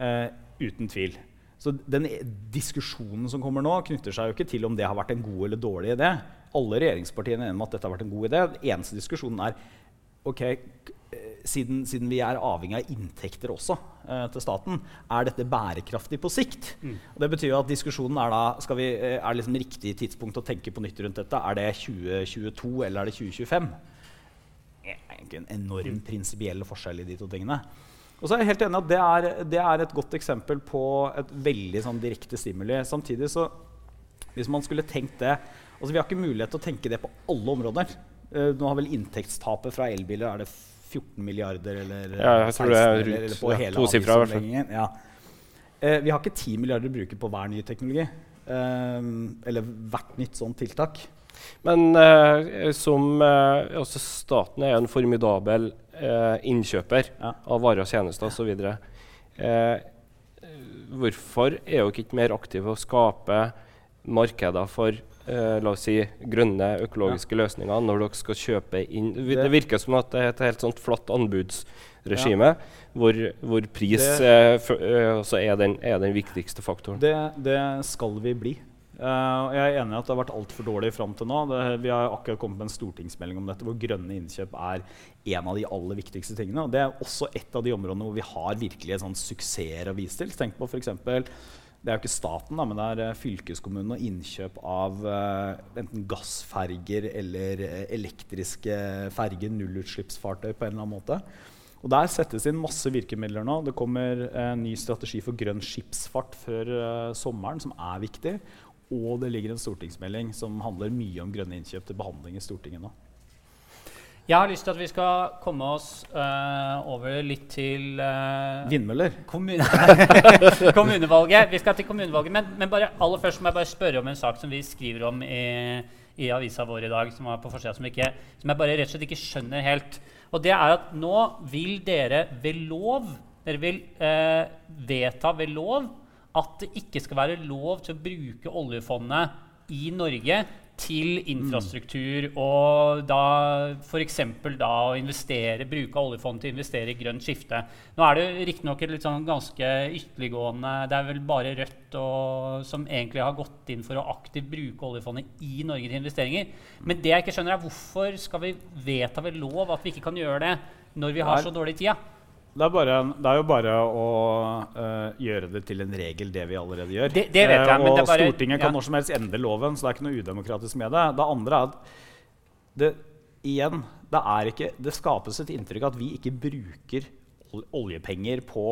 Eh, uten tvil. Så den diskusjonen som kommer nå, knytter seg jo ikke til om det har vært en god eller dårlig idé. Alle regjeringspartiene er enige om at dette har vært en god idé. Den eneste diskusjonen er ok, siden, siden, vi er avhengig av inntekter også eh, til staten, er dette bærekraftig på sikt? Mm. Og det betyr jo at diskusjonen er da skal vi, eh, Er liksom riktig tidspunkt å tenke på nytt rundt dette? Er det 2022 eller er det 2025? Det er egentlig en enorm mm. prinsipiell forskjell i de to tingene. Og så er jeg helt enig at det er, det er et godt eksempel på et veldig sånn, direkte stimuli. Samtidig så Hvis man skulle tenkt det altså Vi har ikke mulighet til å tenke det på alle områder. Uh, nå har vel inntektstapet fra elbiler er det 14 milliarder eller ja, jeg tror 16 det er rundt, på hele tosifra, ja. eh, Vi har ikke 10 milliarder å bruke på hver ny teknologi. Eh, eller hvert nytt sånt tiltak. Men eh, som eh, altså staten er en formidabel eh, innkjøper ja. av varer og tjenester osv. Eh, hvorfor er dere ikke mer aktive å skape markeder for eh, la oss si, grønne økologiske ja. løsninger når dere skal kjøpe inn Det, det virker som at det er et helt sånt flatt anbudsregime, ja. hvor, hvor, pris eh, for, eh, er, den, er, den, viktigste faktoren. Det, det skal vi bli. Uh, jeg er enig i at det har vært altfor dårlig fram til nå. Det, vi har akkurat kommet med en stortingsmelding om dette, hvor grønne innkjøp er en av de aller viktigste tingene. Og det er også et av de områdene hvor vi har virkelig sånn suksesser å vise til. Tenk på for eksempel, det er jo ikke staten, da, men det er uh, fylkeskommunen og innkjøp av uh, enten gassferger eller uh, elektriske ferger, nullutslippsfartøy på en eller annen måte. Og Der settes inn masse virkemidler nå. Det kommer en ny strategi for grønn skipsfart før sommeren, som er viktig. Og det ligger en stortingsmelding som handler mye om grønne innkjøp til behandling i Stortinget nå. Jeg har lyst til at vi skal komme oss uh, over litt til uh, Vindmøller? Kommune kommunevalget. Vi skal til kommunevalget. Men, men bare, aller først må jeg bare spørre om en sak som vi skriver om i, i avisa vår i dag, som var på forsida, som, som, jeg bare rett og slett ikke skjønner helt. Og det er at nå vil dere ved lov Dere vil uh, vedta ved lov at det ikke skal være lov til å bruke oljefondet i Norge til infrastruktur og da f.eks. da å investere, bruke oljefondet til å investere i grønt skifte. Nå er det riktignok et litt sånn ganske ytterliggående Det er vel bare Rødt og, som egentlig har gått inn for å aktivt bruke oljefondet i Norge til investeringer. Men det jeg ikke skjønner er hvorfor skal vi vedta ved lov at vi ikke kan gjøre det når vi har så dårlig tid? Det er, bare, det er, jo bare å uh, gjøre det til en regel, det vi allerede gjør. Det, det vet jeg, uh, og bare, Stortinget kan ja. når som helst endre loven, så det er ikke noe udemokratisk med det. Det andre er at det, igjen, det, ikke, det skapes et inntrykk av at vi ikke bruker oljepenger på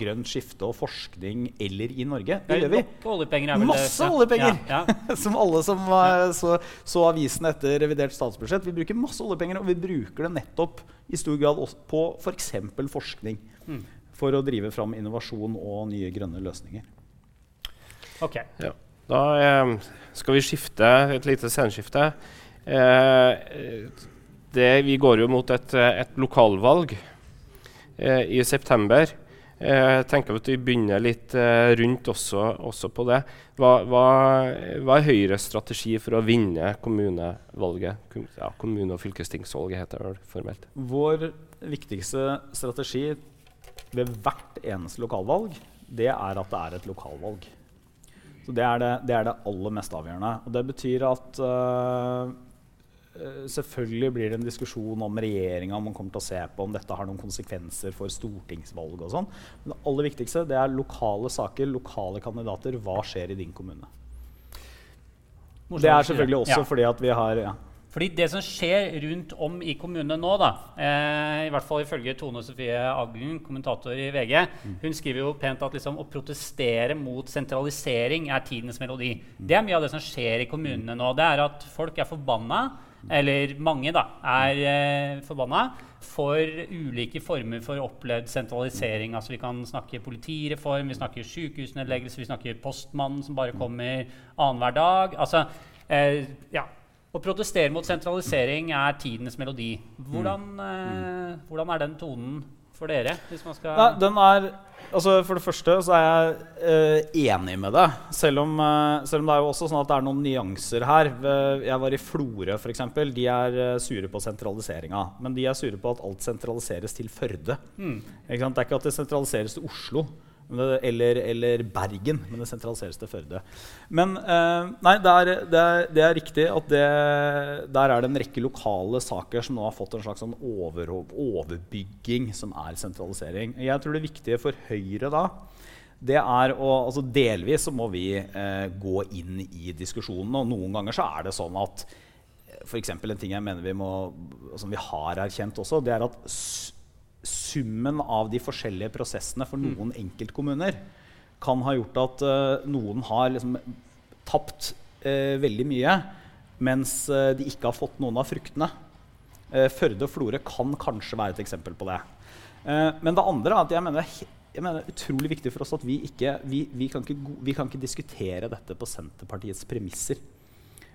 grønt skifte og forskning eller i Norge. Det gjør vi. Masse oljepenger! Ja, ja. som alle som så, så, avisen etter revidert statsbudsjett. Vi bruker masse oljepenger, og vi bruker det nettopp i stor grad på f.eks. For forskning. Mm. For å drive fram innovasjon og nye grønne løsninger. Ok. Ja. Da eh, skal vi skifte et lite sceneskifte. Eh, det, vi går jo mot et, et lokalvalg eh, i september. Eh, jeg tenker at Vi begynner litt eh, rundt også, også på det. Hva, hva, hva, er Høyres strategi for å vinne kommunevalget? Ja, kommune- og fylkestingsvalget heter det formelt. Vår viktigste strategi ved hvert eneste lokalvalg det er at det er et lokalvalg. Så Det er det, det, er det aller mest avgjørende. Og Det betyr at uh, Eh, selvfølgelig blir det en diskusjon om regjeringa om man kommer til å se på om dette har noen konsekvenser for stortingsvalg. og sånn. Men det aller viktigste det er lokale saker, lokale kandidater. Hva skjer i din kommune? Det er selvfølgelig også ja. fordi at vi har ja. Fordi det som skjer rundt om i kommunene nå, da, eh, i hvert fall ifølge Tone Sofie Aglen, kommentator i VG, mm. hun skriver jo pent at liksom, å protestere mot sentralisering er tidens melodi. Mm. Det er mye av det som skjer i kommunene nå. Det er at folk er forbanna, eller mange da, er eh, forbanna for ulike former for opplevd sentralisering. Altså Vi kan snakke politireform, vi snakker sykehusnedleggelse, vi snakker postmannen som bare kommer annenhver dag. Altså, eh, ja, å protestere mot sentralisering er tidenes melodi. Hvordan, mm. eh, hvordan er den tonen for dere? hvis man skal... Nei, den er, altså For det første så er jeg eh, enig med det. Selv om, eh, selv om, det er jo også sånn at det er noen nyanser her. Jeg var i Florø, f.eks. De er uh, sure på sentraliseringa. Men de er sure på at alt sentraliseres til Førde. Mm. Det er ikke at det sentraliseres til Oslo eller, eller, Bergen, men det sentraliseres til Førde. Men eh, nei, det er, det, er, det er, riktig at det, der er det en rekke lokale saker som nå har fått en slags sånn over, overbygging, som er sentralisering. Jeg tror det viktige for Høyre da, det er å altså Delvis så må vi eh, gå inn i diskusjonen, og noen ganger så er det sånn at F.eks. for En ting jeg mener vi, må, som vi har erkjent også, det er at summen av de forskjellige prosessene for noen mm. enkeltkommuner kan ha gjort at uh, noen har liksom, tapt uh, veldig mye, mens uh, de ikke har fått noen av fruktene. Førde og Florø kan kanskje være et eksempel på det. men det andre er at jeg mener, jeg mener, det er utrolig viktig for oss at vi ikke vi, vi, kan ikke vi kan ikke diskutere dette på Senterpartiets premisser.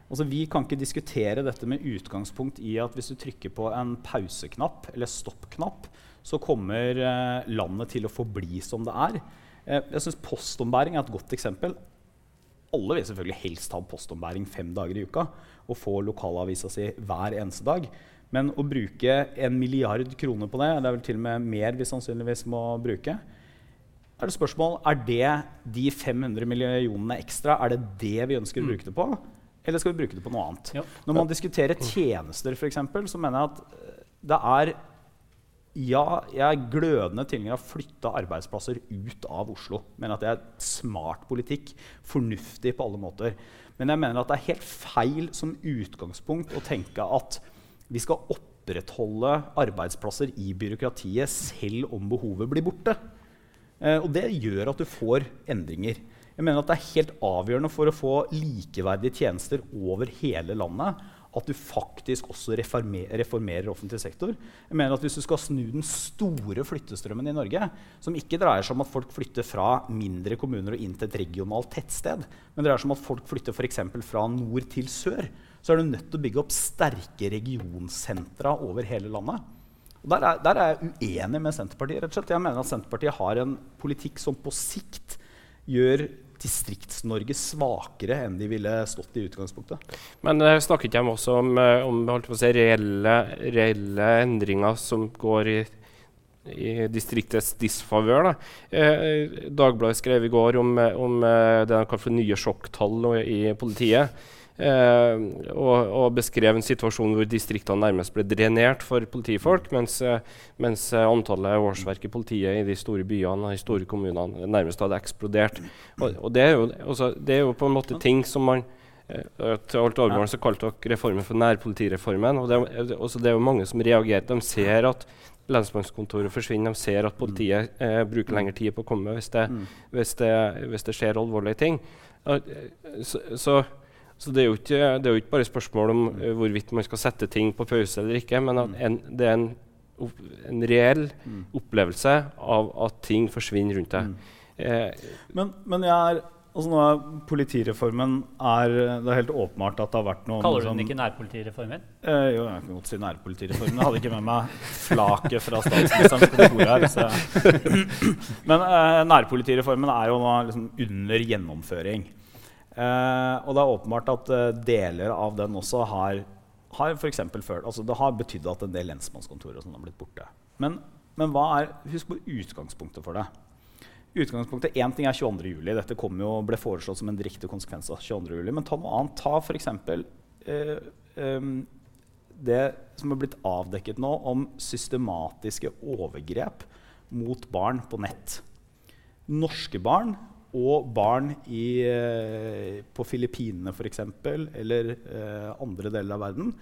Altså, vi kan ikke diskutere dette med utgangspunkt i at hvis du trykker på en pauseknapp eller stoppknapp, så kommer eh, landet til å forbli som det er. Eh, jeg synes Postombæring er et godt eksempel. Alle vil selvfølgelig helst ha postombæring fem dager i uka og få lokalavisa si hver eneste dag. Men å bruke en milliard kroner på det, det er vel til og med mer vi sannsynligvis må bruke, er det spørsmål er det de 500 millionene ekstra er det det vi ønsker å mm. bruke det på, eller skal vi bruke det på noe annet? Ja. Når man diskuterer tjenester, f.eks., så mener jeg at det er ja, jeg er glødende tilhenger av å flytte arbeidsplasser ut av Oslo. Mener at det er smart politikk. Fornuftig på alle måter. Men jeg mener at det er helt feil som utgangspunkt å tenke at vi skal opprettholde arbeidsplasser i byråkratiet selv om behovet blir borte. Eh, og det gjør at du får endringer. Jeg mener at Det er helt avgjørende for å få likeverdige tjenester over hele landet at du faktisk også reformer, reformerer offentlig sektor. Jeg mener at Hvis du skal snu den store flyttestrømmen i Norge, som ikke dreier seg om at folk flytter fra mindre kommuner og inn til et regionalt tettsted, men dreier seg om at folk flytter for fra nord til sør, så er du nødt til å bygge opp sterke regionsentra over hele landet. Og der er, der er jeg uenig med Senterpartiet. rett og slett. Jeg mener at Senterpartiet har en politikk som på sikt gjør Distrikts-Norge svakere enn de ville stått i utgangspunktet. Men uh, snakket de også om, uh, om si, reelle, reelle, endringer som går i, i distriktets disfavør? Uh, Dagbladet skrev i går om, om det de kaller for nye sjokktall i politiet. Eh, og, og, beskrev en situasjon hvor distriktene nærmest ble drenert for politifolk, mens, eh, mens antallet årsverk i politiet i de store byene og de store kommunene nærmest hadde eksplodert. Og, og det, er jo, også, det, er jo, på en måte ting som man eh, til alt overmål så kalte dere reformen for nærpolitireformen. og det, også det er jo mange som reagerer. De ser at lensmannskontoret forsvinner. De ser at politiet eh, bruker lengre tid på å komme hvis det, mm. hvis det, hvis det skjer alvorlige ting. Så, så så det er, ikke, det er jo ikke, bare spørsmål om uh, hvorvidt man skal sette ting på pause eller ikke, men at mm. en, det er en, en reell mm. opplevelse av at ting forsvinner rundt deg. Mm. Eh, men, men, jeg er altså nå er Politireformen er, Det er helt åpenbart at det har vært noe Kaller du den ikke nærpolitireformen? Eh, jo, jeg kan godt si nærpolitireformen. Jeg hadde ikke med meg flaket fra statsministerens kontor her. Men eh, nærpolitireformen er jo nå liksom under gjennomføring. Uh, og det er åpenbart at uh, deler av den også har, har for følt, altså Det har betydd at en del lensmannskontorer sånn har blitt borte. Men, men er, husk på utgangspunktet for det. Utgangspunktet, Én ting er 22.07. Dette jo, ble foreslått som en direkte konsekvens av 22.07. Men ta noe annet. Ta f.eks. Eh, eh, det som er blitt avdekket nå om systematiske overgrep mot barn på nett. Norske barn og barn i, eh, på Filippinene f.eks., eller eh, andre deler av verden,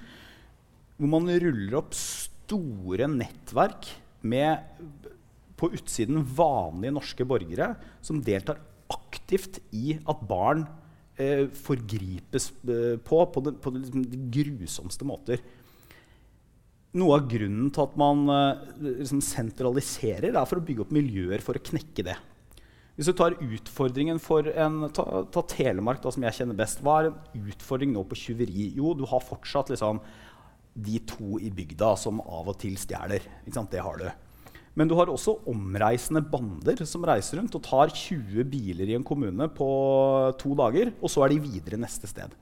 hvor man ruller opp store nettverk med på utsiden vanlige norske borgere som deltar aktivt i at barn eh, forgripes eh, på på, de, på liksom, de, grusomste måter. Noe av grunnen til at man eh, liksom sentraliserer, er for å bygge opp miljøer for å knekke det. Hvis du tar utfordringen for en, ta, ta Telemark, da, som jeg kjenner best. Hva er en utfordring nå på tjuveri? Jo, du har fortsatt liksom, de to i bygda som av og til stjeler. Det har du. Men du har også omreisende bander som reiser rundt og tar 20 biler i en kommune på to dager, og så er de videre neste sted.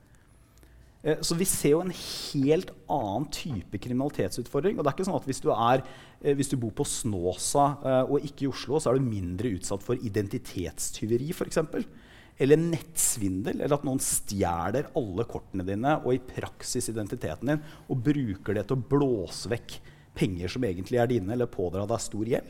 Eh, så vi ser jo en helt annen type kriminalitetsutfordring. Og det er ikke sånn at hvis du, er, hvis du bor på Snåsa eh, og ikke i Oslo, så er du mindre utsatt for identitetstyveri f.eks. Eller nettsvindel, eller at noen stjeler alle kortene dine og i praksis identiteten din og bruker det til å blåse vekk penger som egentlig er dine, eller pådra deg stor gjeld.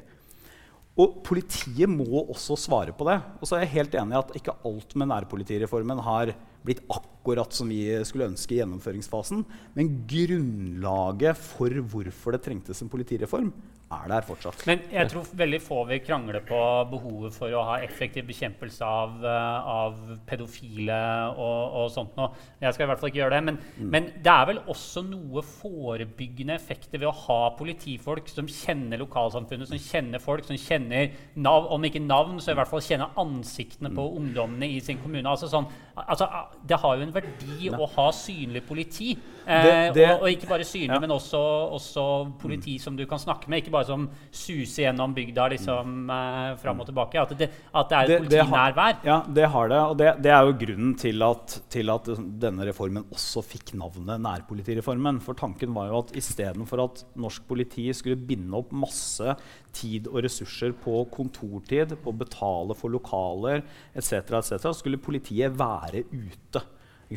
Og politiet må også svare på det. Og så er jeg helt enig i at ikke alt med nærpolitireformen har blitt akkurat som vi skulle ønske i gjennomføringsfasen. Men grunnlaget for hvorfor det trengtes en politireform, er der fortsatt. Men jeg tror veldig få vil krangle på behovet for å ha effektiv bekjempelse av, uh, av pedofile og, og, sånt noe. Jeg skal i hvert fall ikke gjøre det. Men, mm. men, det er vel også noe forebyggende effekter ved å ha politifolk som kjenner lokalsamfunnet, som kjenner folk, som kjenner nav, om ikke navn, så i hvert fall kjenner ansiktene mm. på ungdommene i sin kommune. Altså sånn, altså, det har jo en verdi ja. å ha synlig politi. Eh, det, det, og, og, ikke bare synlig, ja. men også, også politi mm. som du kan snakke med. ikke bare som suser gjennom bygda liksom, eh, fram og tilbake. At det, at det er et politinærvær. Ja, det har det. Og det, det er jo grunnen til at, til at, denne reformen også fikk navnet nærpolitireformen. For tanken var jo at istedenfor at norsk politi skulle binde opp masse tid og ressurser på kontortid, på å betale for lokaler etc., etc., skulle politiet være ute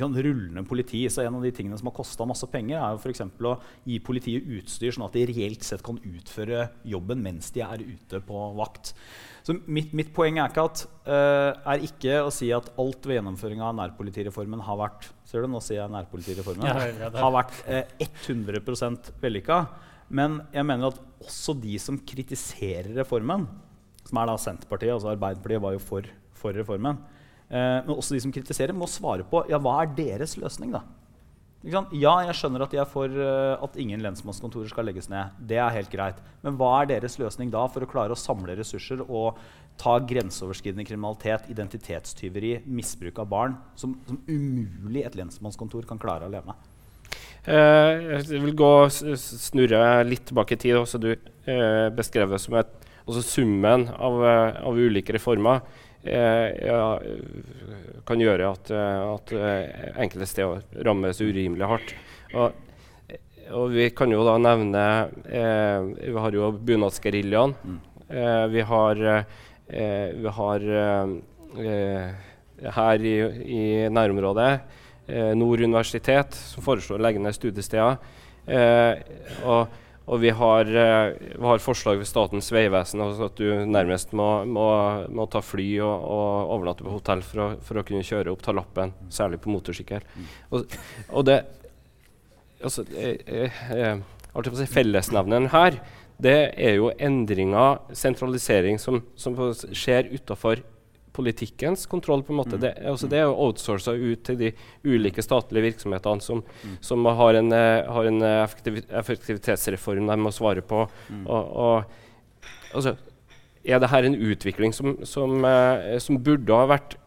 rullende politi. Så en av de tingene som har kosta masse penger, er jo f.eks. å gi politiet utstyr, sånn at de reelt sett kan utføre jobben mens de er ute på vakt. Så mitt, mitt poeng er ikke, at, uh, er ikke, å si at alt ved gjennomføringa av nærpolitireformen har vært Ser du, nå sier jeg nærpolitireformen. Ja, har vært uh, eh, 100% vellykka. Men jeg mener at også de som kritiserer reformen, som er da Senterpartiet, altså Arbeiderpartiet var jo for, for reformen, men også de som kritiserer, må svare på ja, hva er deres løsning. da? Ja, jeg skjønner at de er for at ingen lensmannskontorer skal legges ned. Det er helt greit. Men hva er deres løsning da for å klare å samle ressurser og ta grenseoverskridende kriminalitet, identitetstyveri, misbruk av barn, som, som umulig et lensmannskontor kan klare alene? Uh, jeg vil gå snurre litt tilbake i tid. Også du uh, beskrev det som et, summen av, av ulike reformer Eh, kan gjøre at, eh, at eh, enkelte steder rammes urimelig hardt. Og, og, vi kan jo da nevne eh, Vi har jo bunadsgeriljaen. Mm. Eh, vi har, eh, vi har her i, i nærområdet Nord universitet, som foreslår å legge ned studiesteder. og og vi har, uh, vi har, forslag ved Statens vegvesen altså at du nærmest må, må, må ta fly og, og, overnatte på hotell for å, for å, kunne kjøre opp ta lappen, særlig på motorsykkel. Og, og det altså, eh, eh, eh si, Fellesnevneren her det er jo endringer, sentralisering, som, som skjer utafor politikkens kontroll. på en måte. Mm. Det, altså, det er jo outsourca ut til de ulike statlige virksomhetene som, mm. som har en, uh, har en uh, effektivitetsreform de må svare på. Mm. Og, og, altså, er dette en utvikling som, som, uh, som burde ha vært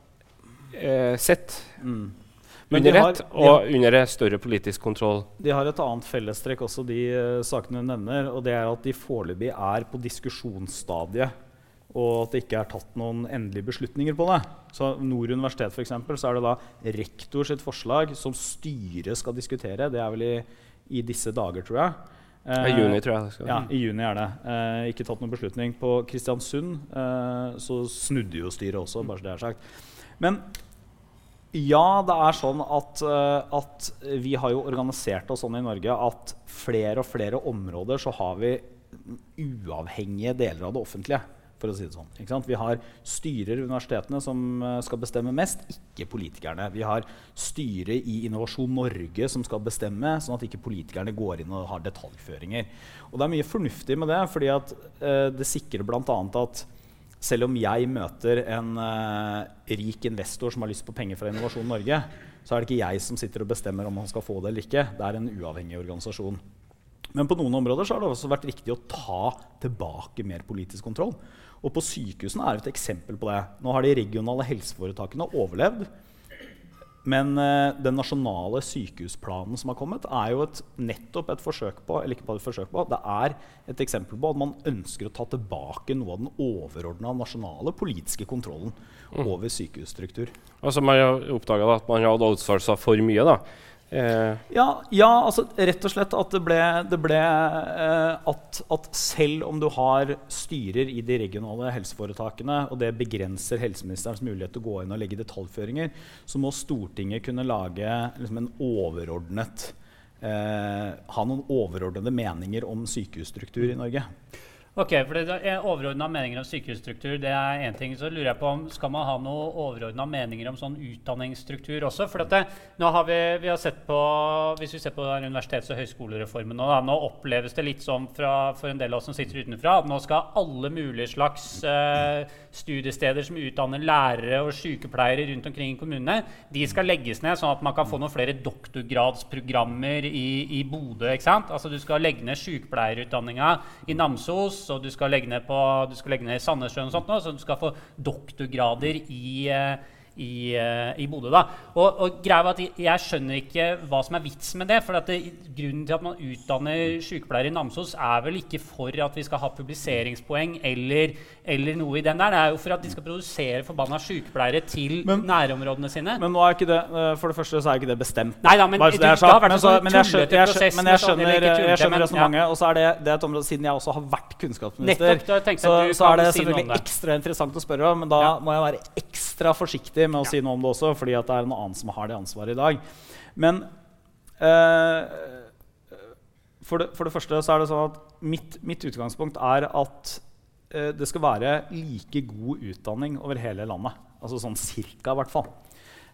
sett? Mm. under ett og under større politisk kontroll. De har et annet fellestrekk også, de uh, sakene du nevner. og det er at De foreløpig er på diskusjonsstadiet og at det ikke er tatt noen endelige beslutninger på det. Så Nord universitet for eksempel, så er det da rektor sitt forslag som styret skal diskutere. Det er vel i, i disse dager, tror jeg. Eh, I juni, tror jeg. det skal. Ja, i juni er det. Eh, ikke tatt noen beslutning. På Kristiansund eh, så snudde jo styret også, bare så det er sagt. Men ja, det er sånn at, uh, at, vi har jo organisert oss sånn i Norge at flere og flere områder så har vi uavhengige deler av det offentlige. For å si det sånn. Vi har styrer i universitetene som uh, skal bestemme mest, ikke politikerne. Vi har styret i Innovasjon Norge som skal bestemme, sånn at ikke politikerne går inn og har detaljføringer. Og det er mye fornuftig med det, fordi at, eh, det sikrer bl.a. at selv om jeg møter en eh, rik investor som har lyst på penger fra Innovasjon Norge, så er det ikke jeg som sitter og bestemmer om han skal få det eller ikke. Det er en uavhengig organisasjon. Men på noen områder har det også vært riktig å ta tilbake mer politisk kontroll. Og på sykehusene er det et eksempel på det. Nå har de regionale helseforetakene overlevd. Men uh, den nasjonale sykehusplanen som har kommet, er jo et, nettopp et forsøk på eller ikke bare et forsøk på, det er et eksempel på at man ønsker å ta tilbake noe av den overordna nasjonale politiske kontrollen mm. over sykehusstruktur. Altså Man har oppdaga at man hadde outsourca for mye. da. Eh. Ja, ja, altså rett og slett at det ble, det ble eh, at, at, selv om du har styrer i de regionale helseforetakene, og det begrenser helseministerens mulighet til å gå inn og legge detaljføringer, så må Stortinget kunne lage liksom, en overordnet eh, Ha noen overordnede meninger om sykehusstruktur i Norge. Ok, for det er Overordna meninger om sykehusstruktur det er én ting. Så lurer jeg på om Skal man ha noe overordna meninger om sånn utdanningsstruktur også? For det, nå har vi, vi, har sett på, Hvis vi ser på universitets- og høyskolereformen nå, da, nå oppleves det litt sånn fra, for en del av oss som sitter utenfra, at nå skal alle mulige slags eh, studiesteder som utdanner lærere og sykepleiere rundt omkring i kommunene, de skal legges ned, sånn at man kan få noen flere doktorgradsprogrammer i, i Bodø. Altså, du skal legge ned sykepleierutdanninga i Namsos og du skal legge ned, på, du skal legge ned Sandnessjøen og sånt nå, så du skal få doktorgrader i eh, i, uh, i Bodø. da. Og, og greia var at jeg, skjønner ikke hva som er vitsen med det. for det, Grunnen til at man utdanner sykepleiere i Namsos, er vel ikke for at vi skal ha publiseringspoeng eller, eller, noe i den der. Det er jo for at de skal produsere forbanna sykepleiere til men, nærområdene sine. Men nå er ikke det, eh, for det første så er ikke det bestemt. Nei da, men det, det, har vært men sånn tullete prosess. Men jeg skjønner, jeg skjønner resonnementet. Ja. Og så er det, det et område, siden jeg også har vært kunnskapsminister, så, så, er det selvfølgelig si ekstra interessant å spørre om. Men da ja. må jeg være ekstra forsiktig med å ja. si noe om det også, fordi det er en annen som har det ansvaret i dag. Men uh, for, det, for, det, første så er det sånn at mitt, mitt utgangspunkt er at det skal være like god utdanning over hele landet. Altså sånn cirka, i hvert fall.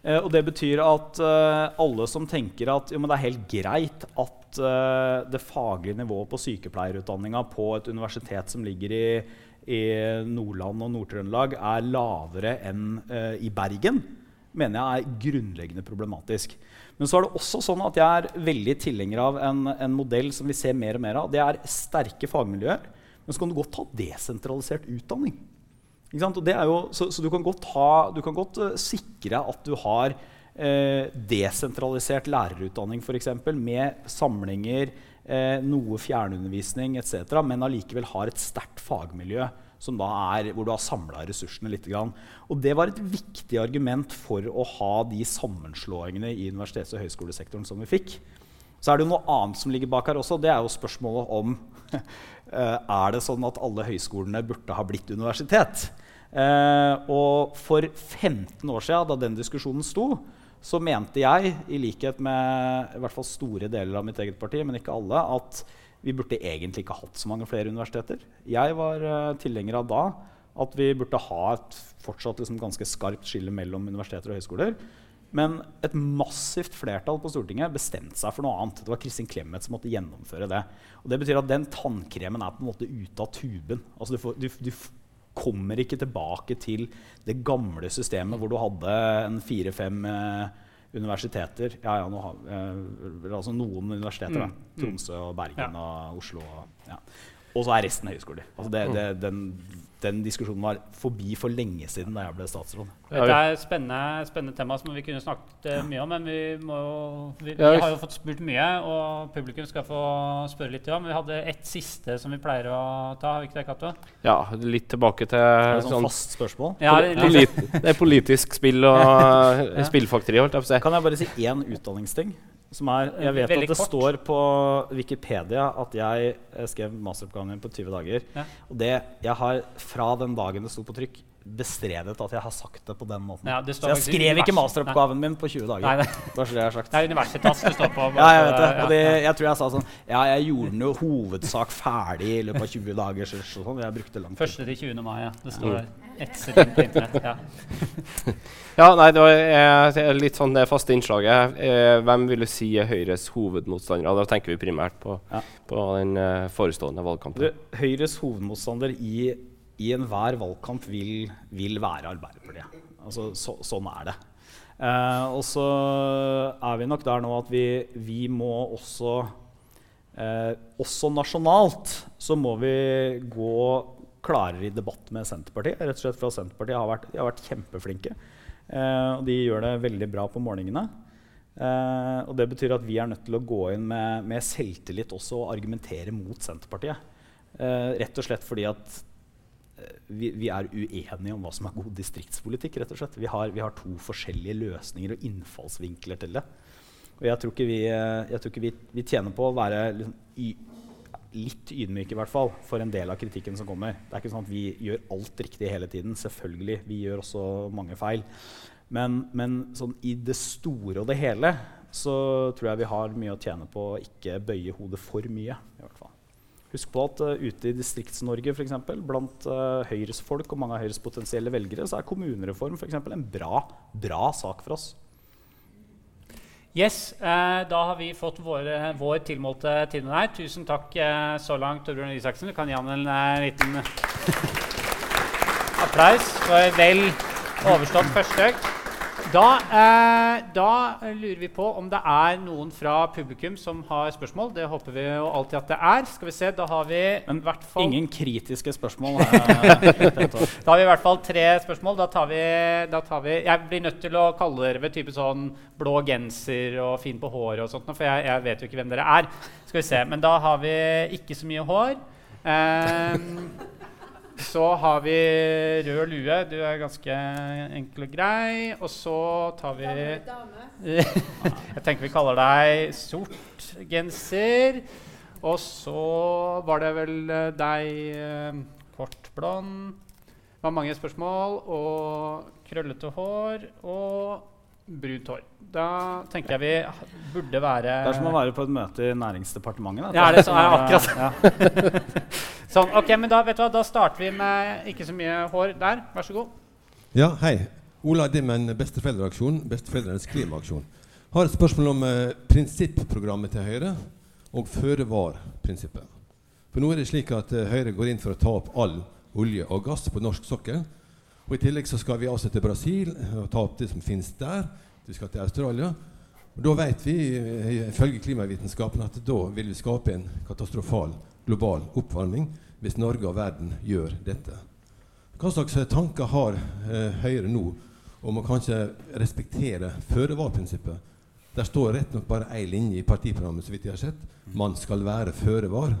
Eh, og det betyr at eh, alle som tenker at jo, det er helt greit at eh, det faglige nivået på sykepleierutdanninga på et universitet som ligger i i Nordland og Nord-Trøndelag er lavere enn i Bergen, mener jeg er grunnleggende problematisk. Men så er det også sånn at jeg er veldig tilhenger av en, en modell som vi ser mer og mer av. Det er sterke fagmiljøer. Men så kan du godt ha desentralisert utdanning. Jo, så, så, du kan ha, du kan godt uh, sikre at du har uh, desentralisert lærerutdanning f.eks. med samlinger eh, noe fjernundervisning etc., men allikevel har et sterkt fagmiljø er, hvor du har samla ressursene litt. Og det var et viktig argument for å ha de sammenslåingene i universitets- og høyskolesektoren som vi fikk. Så er det noe annet som ligger bak her også. Det er jo spørsmålet om eh, er det sånn at alle høyskolene burde ha blitt universitet. Eh, og for 15 år siden, da den diskusjonen sto, så mente jeg, i likhet med i hvert fall store deler av mitt eget parti, men ikke alle, at vi burde egentlig ikke hatt så mange flere universiteter. Jeg var uh, tilhenger av da at vi burde ha et fortsatt liksom, ganske skarpt skille mellom universiteter og høyskoler. Men et massivt flertall på Stortinget bestemte seg for noe annet. Det var Kristin Clemet som måtte gjennomføre det. Og det betyr at den tannkremen er på en måte ute av tuben. Altså, du, får, du, du kommer ikke tilbake til det gamle systemet hvor du hadde en fire-fem eh, universiteter. Ja, ja, har, eh, altså noen universiteter. Mm. Da. Tromsø og Bergen ja. og Oslo. Og, ja. og så er resten høyskoler. Altså det, det, den, den diskusjonen var forbi for lenge siden da jeg ble statsråd. Det er et spennende, spennende tema som vi kunne snakket uh, mye om. Men vi, må, vi, vi, har jo fått spurt mye, og publikum skal få spørre litt om. Vi hadde ett siste som vi pleier å ta. har vi ikke det, Kato? Ja, litt tilbake til er det sånn, sånn fast spørsmål? Ja, det, polit, det er politisk spill og ja. spillfakteri. holdt jeg på å si. Kan jeg bare si én utdanningsting? Som er, jeg vet Veldig at det kort. står på Wikipedia at jeg skrev masteroppgaven min på 20 dager. Ja. Og det, jeg har fra den dagen det sto på trykk, bestredet at jeg har sagt det på den måten. Ja, så jeg skrev ikke masteroppgaven min på 20 dager. Nei, det, det, det, sagt. det er Universitas det står på. ja, jeg vet det. Og det, jeg tror jeg sa sånn Ja, jeg gjorde den jo hovedsak ferdig i løpet av 20 dager. Så, sånn. Jeg brukte lang tid. Første til 20. mai, ja. Det står der. Inn på internett. Ja. ja, nei, det var eh, litt sånn det faste innslaget. Eh, hvem vil du si er Høyres hovedmotstandere? Da tenker vi primært på, ja. på den eh, forestående valgkampen. Høyres hovedmotstander i i enhver valgkamp vil, vil være Arbeiderpartiet. Altså, så, sånn er det. Eh, og så er vi nok der nå at vi, vi må også eh, Også nasjonalt så må vi gå klarere i debatt med Senterpartiet. Rett og slett fra Senterpartiet har vært, har vært kjempeflinke. Eh, og de gjør det veldig bra på morgenene. Eh, og det betyr at vi er nødt til å gå inn med, med selvtillit også og argumentere mot Senterpartiet. Eh, rett og slett fordi at vi, vi, er uenige om hva som er god distriktspolitikk. rett og slett. Vi har, vi har to forskjellige løsninger og innfallsvinkler til det. Og jeg tror ikke vi, tror ikke vi, vi tjener på å være liksom, y, litt ydmyke i hvert fall, for en del av kritikken som kommer. Det er ikke sånn at vi gjør alt riktig hele tiden. Selvfølgelig, Vi gjør også mange feil. Men, men sånn, i det store og det hele så tror jeg vi har mye å tjene på å ikke bøye hodet for mye. i hvert fall. Husk på at uh, ute i Distrikts-Norge f.eks., blant uh, Høyres folk og mange av Høyres potensielle velgere, så er kommunereform for eksempel, en bra, bra sak for oss. Yes, eh, Da har vi fått våre, vår tilmålte tid med deg. Tusen takk eh, så langt, Torbjørn Isaksen. Du kan gi han en eh, liten applaus for vel overstått første økt. Da, eh, da, lurer vi på om det er noen fra publikum som har spørsmål. Det håper vi jo alltid at det er. Skal vi se, Da har vi Men hvert fall Ingen kritiske spørsmål. da har vi i hvert fall tre spørsmål. Da tar, vi, da tar vi Jeg blir nødt til å kalle dere ved type sånn blå genser og fin på håret og sånt, for jeg, jeg, vet jo ikke hvem dere er. Skal vi se, Men da har vi ikke så mye hår. Eh, så har vi rød lue. Du er ganske enkel og grei. Og så tar vi Jeg tenker vi kaller deg sort genser. Og så var det vel eh, deg eh, kort blond. Det var mange spørsmål. Og krøllete hår og brunt hår. Da tenker jeg vi burde være Det er som å være på et møte i Næringsdepartementet. Ja, det er så, er akkurat ja. Sånn, ok, men da, vet du hva, da starter vi med ikke så mye hår der. Vær så god. Ja, hei. Ola Dimmen, Besteforeldreaksjon, Besteforeldrenes klimaaksjon. Har et spørsmål om eh, prinsipprogrammet til Høyre og føre-var-prinsippet. For nå er det slik at eh, Høyre går inn for å ta opp all olje og gass på norsk sokkel. Og I tillegg så skal vi også til Brasil og ta opp det som finnes der. Vi skal til Australia. Og Da vet vi eh, ifølge klimavitenskapen at da vil vi skape en katastrofal global oppvarming hvis Norge og verden gjør dette. Hva slags tanker har eh, Høyre nå om å kanskje respektere føre-var-prinsippet? Der står rett nok bare én linje i partiprogrammet, så vidt jeg har sett. Man skal være føre var.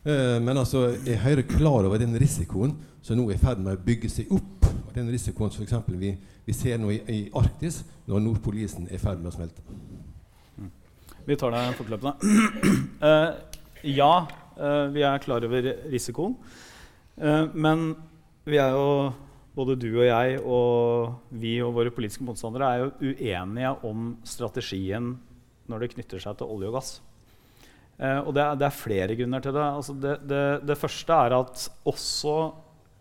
Eh, men altså, er Høyre klar over den risikoen som nå er i ferd med å bygge seg opp? Den risikoen som f.eks. Vi, vi ser nå i, i, Arktis, når Nordpolisen er i ferd med å smelte. Vi tar det fortløpende. uh, ja, uh, vi er klar over risikoen. Uh, men vi er jo, både du og jeg og vi og våre politiske motstandere er jo uenige om strategien når det knytter seg til olje og gass. Uh, og det er, det er, flere grunner til det. Altså det, det. det, første er at også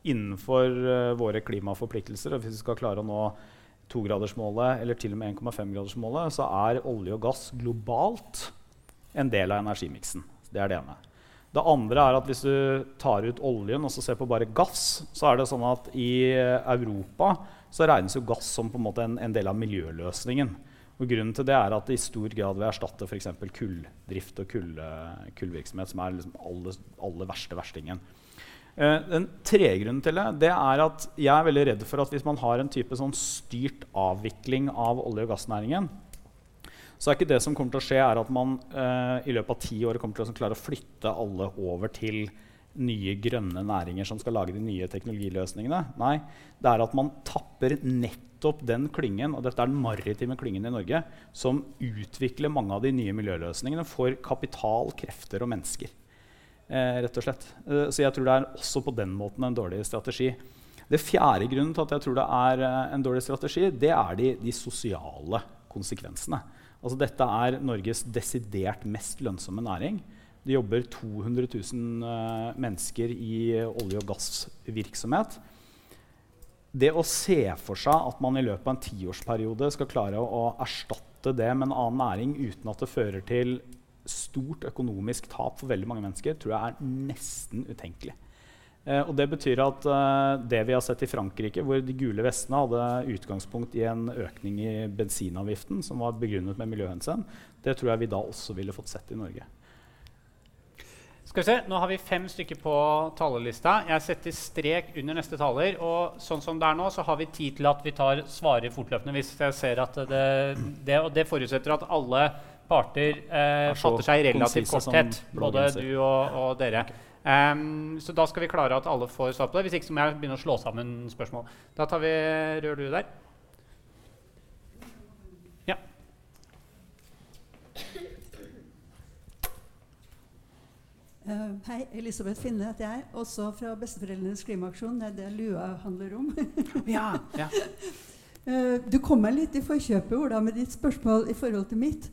innenfor våre klimaforpliktelser, hvis vi skal klare å nå togradersmålet eller til og med 1,5-gradersmålet, så er olje og gass globalt en del av energimiksen. Det er det ene. Det andre er at hvis du tar ut oljen og så ser på bare gass, så er det sånn at i Europa så regnes jo gass som på en, en, en del av miljøløsningen. Og grunnen til det er at det i stor grad vil erstatte f.eks. kulldrift og kull, kullvirksomhet, som er liksom aller, aller verste verstingen. Uh, den tredje grunnen til det, det er at jeg er veldig redd for at hvis man har en type sånn styrt avvikling av olje- og gassnæringen, så er ikke det som kommer til å skje, er at man eh, i løpet av ti år kommer til å klare å flytte alle over til nye grønne næringer som skal lage de nye teknologiløsningene. Nei, det er at man tapper nettopp den klyngen, og dette er den maritime klyngen i Norge, som utvikler mange av de nye miljøløsningene for kapital, krefter og mennesker. Eh, rett og slett. Eh, så jeg tror det er også på den måten en dårlig strategi. Det fjerde grunnen til at jeg tror det er uh, en dårlig strategi, det er de, de sosiale konsekvensene. Altså, dette er Norges desidert mest lønnsomme næring. Det jobber 200 000 uh, mennesker i olje- og gassvirksomhet. Det å se for seg at man i løpet av en tiårsperiode skal klare å erstatte det med en annen næring uten at det fører til stort økonomisk tap for veldig mange mennesker, tror jeg er nesten utenkelig. Eh, og det betyr at eh, det vi har sett i Frankrike, hvor de gule vestene hadde utgangspunkt i en økning i bensinavgiften som var begrunnet med miljøhensyn, det tror jeg vi da også ville fått sett i Norge. Skal vi se, Nå har vi fem stykker på talerlista. Jeg setter strek under neste taler. Og sånn som det er nå, så har vi tid til at vi tar svarer fortløpende. hvis jeg ser at det, det, Og det forutsetter at alle parter eh, fatter seg i relativ korthet. Både du og, og dere. Um, så da skal vi klare at alle får svar på det. Hvis ikke så må jeg begynne å slå sammen spørsmål. Da tar vi Rør du der? Uh, hei, Elisabeth Finne heter jeg. Også fra Besteforeldrenes klimaaksjon. Det er det lua handler om. ja, ja. Uh, du kom meg litt i forkjøpet Ola, med ditt spørsmål i forhold til mitt.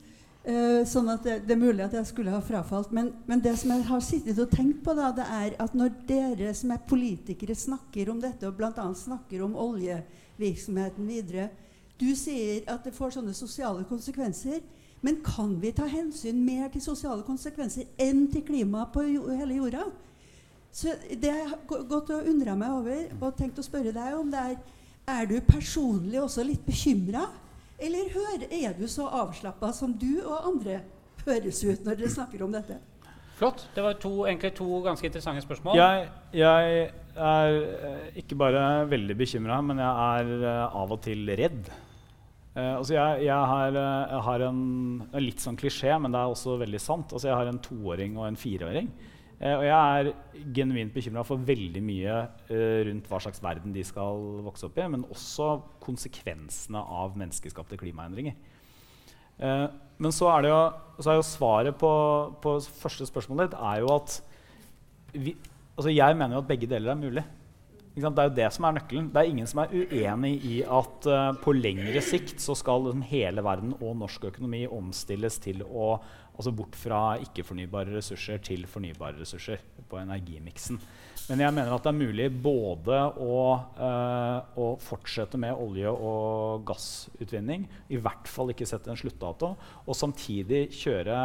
Uh, sånn at det, det, er mulig at jeg skulle ha frafalt. Men, men, det som jeg har sittet og tenkt på, da, det er at når dere som er politikere snakker om dette, og bl.a. snakker om oljevirksomheten videre Du sier at det får sånne sosiale konsekvenser. Men kan vi ta hensyn mer til sosiale konsekvenser enn til klimaet på hele jorda? Så Det har jeg gått og undra meg over og tenkt å spørre deg om det er Er du personlig også litt bekymra? Eller hør, er du så avslappa som du og andre høres ut når dere snakker om dette? Flott. Det var to, egentlig to ganske interessante spørsmål. Jeg, jeg er eh, ikke bare veldig bekymra, men jeg er uh, av og til redd. Uh, altså jeg, jeg, har, uh, jeg, har, en, en litt sånn klisjé, men det er også veldig sant. Altså jeg har en toåring og en fireåring. Uh, og jeg er genuint bekymra for veldig mye uh, rundt hva slags verden de skal vokse opp i, men også konsekvensene av menneskeskapte klimaendringer. Eh, men så er, jo, så er jo, svaret på, på første spørsmålet ditt er jo at vi, altså jeg mener jo at begge deler er mulig. Det er jo det som er nøkkelen. Det er ingen som er uenig i at uh, på lengre sikt så skal liksom, hele verden og norsk økonomi omstilles til å Altså bort fra ikke-fornybare ressurser til fornybare ressurser på energimiksen. Men jeg mener at det er mulig både å, uh, å, fortsette med olje- og gassutvinning, i hvert fall ikke sette en sluttdato, og samtidig kjøre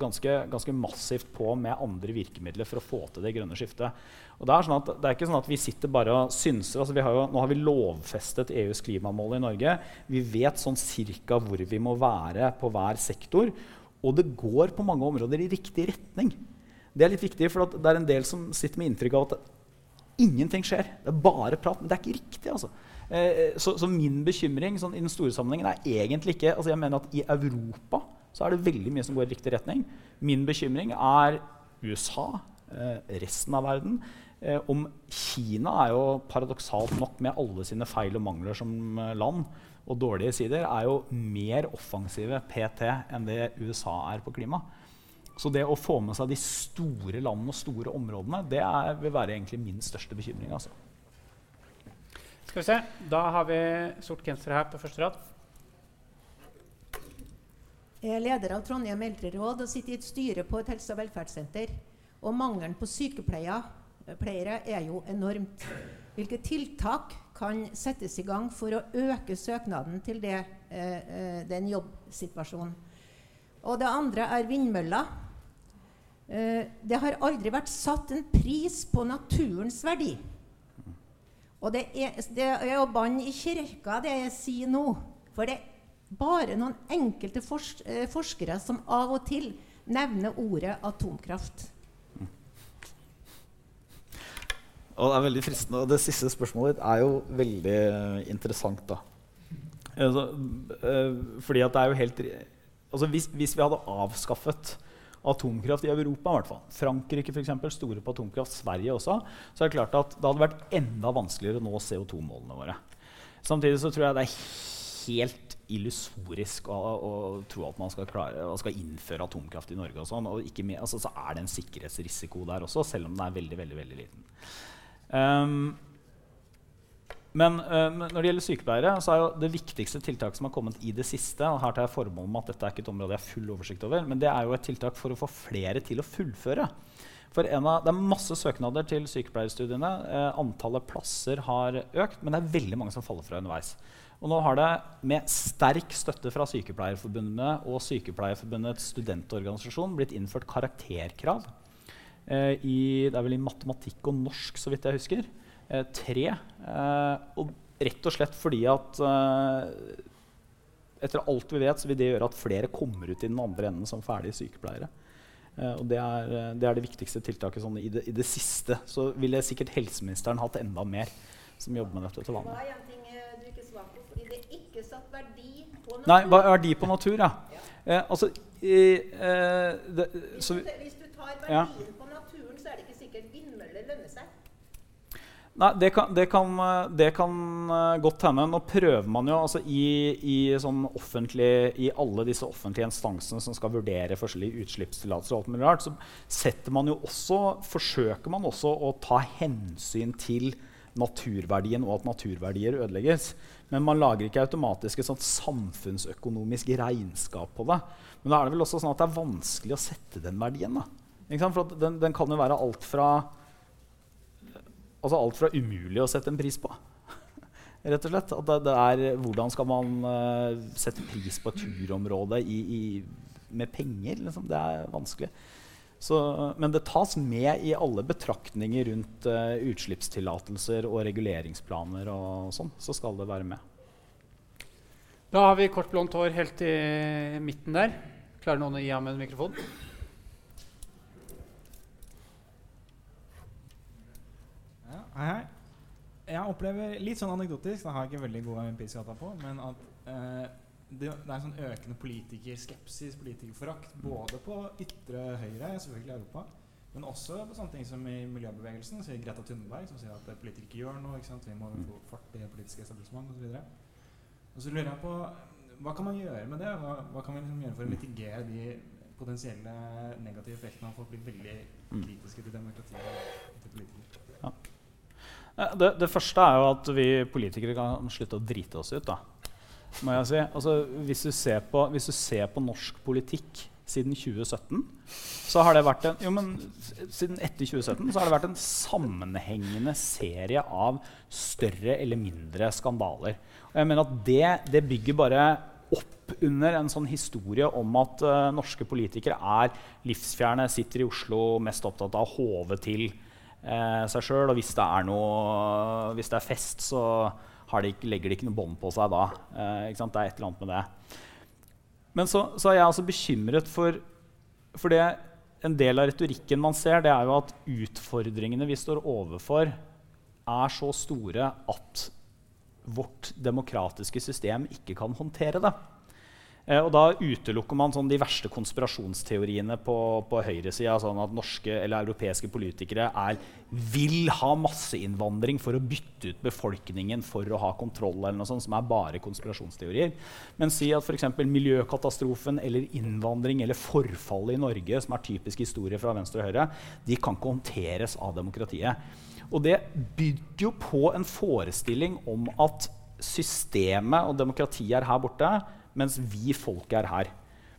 ganske, ganske, massivt på med andre virkemidler for å få til det grønne skiftet. Og det, er sånn at, det er ikke sånn at vi sitter bare og synser. Altså har jo, nå har vi lovfestet EUs klimamål i Norge. Vi vet sånn cirka hvor vi må være på hver sektor. Og det går på mange områder i riktig retning. Det er litt viktig, for det er en del som sitter med inntrykk av at ingenting skjer. Det er bare prat. Men det er ikke riktig. altså. Eh, så, så, min bekymring sånn, i den store sammenhengen er egentlig ikke altså Jeg mener at i Europa så er det veldig mye som går i riktig retning. Min bekymring er USA, eh, resten av verden. Eh, om Kina er jo paradoksalt nok, med alle sine feil og mangler som eh, land, og dårlige sider, er jo mer offensive PT enn det USA er på klima. Så det å få med seg de store landene og store områdene, det er, vil være egentlig min største bekymring. Altså. Skal vi se. Da har vi sort genser her på første rad. Jeg er leder av Trondheim eldreråd og sitter i et styre på et helse- og velferdssenter. Og mangelen på sykepleiere er jo enormt. Hvilke tiltak kan settes i gang for å øke søknaden til det, eh, eh, den jobbsituasjonen? Og det andre er vindmøller. Eh, det har aldri vært satt en pris på naturens verdi. Og det er, det er å i kirka, det jeg sier nå. For det er bare noen enkelte eh, forskere som av og til nevner ordet atomkraft. Og det er veldig fristende. Og det siste spørsmålet ditt er jo veldig uh, interessant. da. Altså, fordi at det er jo helt altså hvis, hvis, vi hadde avskaffet atomkraft i Europa, i hvert fall, Frankrike for eksempel, store på atomkraft, Sverige også, så er det klart at det hadde vært enda vanskeligere å nå CO2-målene våre. Samtidig så tror jeg det er helt illusorisk å, å, tro at man skal, klare, skal, innføre atomkraft i Norge. Og sånn, og med, altså, så er det en sikkerhetsrisiko der også, selv om den er veldig, veldig, veldig liten. Um, Men uh, når det gjelder sykepleiere, så er jo det viktigste tiltaket som har kommet i det siste og her tar jeg formål med at dette er ikke et område jeg har full oversikt over, men det er jo et tiltak for å få flere til å fullføre. For av, Det er masse søknader til sykepleierstudiene. Uh, antallet plasser har økt, men det er veldig mange som faller fra underveis. Og nå har det med sterk støtte fra Sykepleierforbundet og Sykepleierforbundets studentorganisasjon blitt innført karakterkrav. Uh, i, det er vel i matematikk og norsk, så vidt jeg husker. Eh, tre. Eh, og rett og slett fordi at eh, etter alt vi vet, så vil det gjøre at flere kommer ut i den andre enden som ferdige sykepleiere. Og det er, det er, det viktigste tiltaket sånn, i, det, i, det, siste. Så ville sikkert helseministeren hatt enda mer som jobber med dette til vanlig. Hva er en ting du ikke svarte på? Fordi det er ikke satt verdi på natur. Nei, verdi på natur, ja. ja. Eh, altså, uh, det, hvis, du, hvis, du, tar verdien ja. på naturen, så er det ikke sikkert vindmøller lønner seg. Nei, det kan, det, kan, det kan, eh, godt hende. Nå prøver man jo altså i, i, sånn i, alle disse offentlige instansene som skal vurdere forskjellige utslippstillatelser, og alt mulig rart, så setter man jo også, forsøker man også å ta hensyn til naturverdien og at naturverdier ødelegges. Men man lager ikke automatisk et samfunnsøkonomisk regnskap på det. Men da er det vel også sånn at det er vanskelig å sette den verdien. For den, den kan jo være alt fra altså alt fra umulig å sette en pris på. Rett og slett. At det, det er, hvordan skal man uh, sette pris på et turområde i, i, med penger? Liksom? Det er vanskelig. Så, men det tas med i alle betraktninger rundt uh, utslippstillatelser og reguleringsplaner. og sånn, Så skal det være med. Da har vi kort blondt hår helt i midten der. Klarer noen å gi ham en mikrofon? Hei, hei. Jeg opplever litt sånn anekdotisk, det har jeg ikke veldig gode empiriske data på, men at eh, det, det, er sånn økende politikerskepsis, politikerforakt, både på ytre høyre, selvfølgelig i Europa, men også på sånne ting som i miljøbevegelsen, sier Greta Thunberg, som sier at politikere ikke gjør noe, ikke sant? vi må få fart i politiske etablissement osv. Og, så lurer jeg på hva kan man gjøre med det? Hva, hva kan vi liksom gjøre for å mitigere de potensielle negative effektene av å bli veldig kritiske til demokratiet og til politikere? Ja. Det, det, første er jo at vi politikere kan slutte å drite oss ut. da, må jeg si. Altså, hvis, du ser på, du ser på norsk politikk siden 2017, så har det vært en, jo, men, siden etter 2017 så har det vært en sammenhengende serie av større eller mindre skandaler. Og jeg mener at det, det bygger bare opp under en sånn historie om at uh, norske politikere er livsfjerne, sitter i Oslo, mest opptatt av å håve til seg sjøl. Og hvis det, noe, hvis det er fest, så de, legger de ikke noe bånd på seg da. Eh, det er et eller annet med det. Men så, så er jeg altså bekymret for, for det en del av retorikken man ser, det er jo at utfordringene vi står overfor, er så store at vårt demokratiske system ikke kan håndtere det. Eh, og da utelukker man sånn de verste konspirasjonsteoriene på, på høyresida. Sånn at norske eller europeiske politikere er, vil ha masseinnvandring for å bytte ut befolkningen for å ha kontroll, eller noe sånt, som er bare konspirasjonsteorier. Men si at f.eks. miljøkatastrofen eller innvandring eller forfallet i Norge, som er typisk historie fra venstre og høyre, de kan ikke håndteres av demokratiet. Og det bygger jo på en forestilling om at systemet og demokratiet er her borte mens vi folk er her.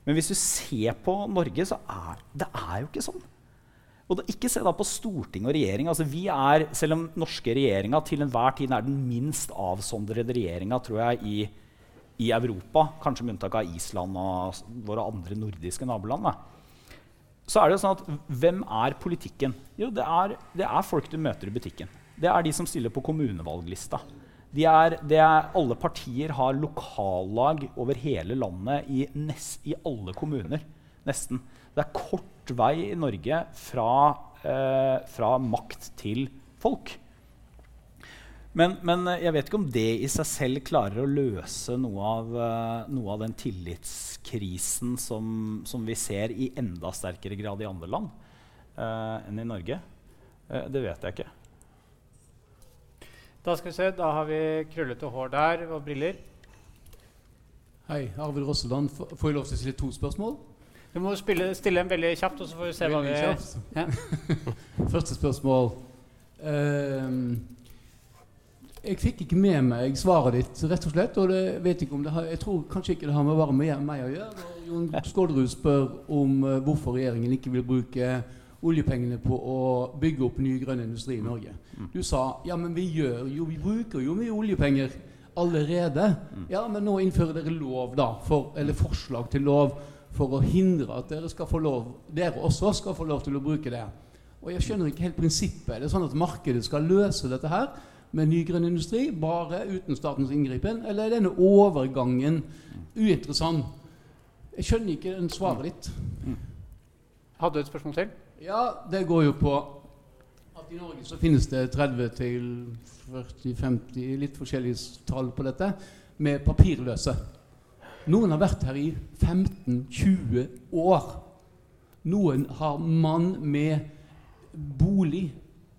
Men hvis du ser på Norge, så er det er jo ikke sånn. Og da, ikke se da på storting og regjering. Altså, vi er, selv om norske regjeringa til enhver tid er den minst avsondrede regjeringa i, i, Europa, kanskje med unntak av Island og våre andre nordiske naboland, da, så er det jo sånn at hvem er politikken? Jo, det er, det er folk du møter i butikken. Det er de som stiller på kommunevalglista. De er, er, alle partier har lokallag over hele landet i, nest, i, alle kommuner. Nesten. Det er kort vei i Norge fra, eh, fra makt til folk. Men, men, jeg vet ikke om det i seg selv klarer å løse noe av, uh, noe av den tillitskrisen som, som, vi ser i enda sterkere grad i andre land eh, enn i Norge. Eh, det vet jeg ikke. Da skal vi se, da har vi krøllete hår der og briller. Hei, Arvid Rosseland. Får jeg lov til å stille to spørsmål? Du må spille, stille en veldig kjapt, og så får vi se veldig hva vi ja. Første spørsmål. Um, jeg fikk ikke med meg svaret ditt, rett og slett. Og det vet ikke om det har, jeg tror kanskje ikke det har med bare med meg å gjøre. Når Jon Skålderud spør om uh, hvorfor regjeringen ikke vil bruke oljepengene på å bygge opp ny grønn industri i Norge. Mm. Du sa ja, men vi gjør jo, vi bruker jo mye oljepenger allerede. Mm. Ja, men nå innfører dere lov, da, for, eller forslag til lov for å hindre at dere, skal få lov, dere også skal få lov til å bruke det. Og jeg skjønner ikke helt prinsippet. Er det sånn at markedet skal løse dette her med ny grønn industri bare uten statens inngripen, eller er denne overgangen uinteressant? Jeg skjønner ikke svaret ditt. Hadde du et spørsmål til? Ja, det går jo på at i Norge så finnes det 30 til 40-50 litt forskjellige tall på dette med papirløse. Noen har vært her i 15-20 år. Noen har mann med bolig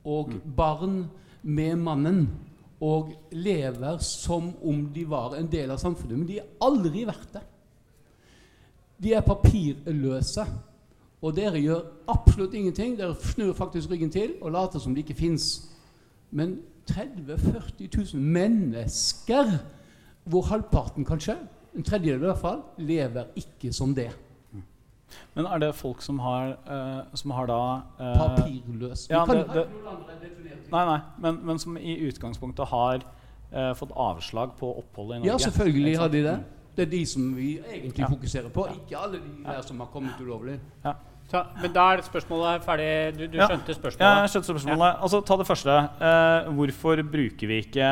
og mm. barn med mannen og lever som om de var en del av samfunnet. Men de har aldri vært det. De er papirløse. Og dere gjør absolutt ingenting. Dere snur faktisk ryggen til og later som det ikke fins. Men 30 000-40 000 mennesker, hvor halvparten kanskje, en tredjedel i hvert fall, lever ikke som det. Men er det folk som har, uh, som har da uh, Papirløs. Ja, det, det, nei, nei, men, men, som i utgangspunktet har uh, fått avslag på oppholdet i Norge. Ja, selvfølgelig har de det. Det er de som vi egentlig ja. fokuserer på, ikke alle de der som har kommet ulovlig. Ja. Så, men da er spørsmålet ferdig. Du, du ja. skjønte spørsmålet? Ja, jeg skjønte spørsmålet. Ja. Altså, ta det første. Eh, hvorfor bruker vi ikke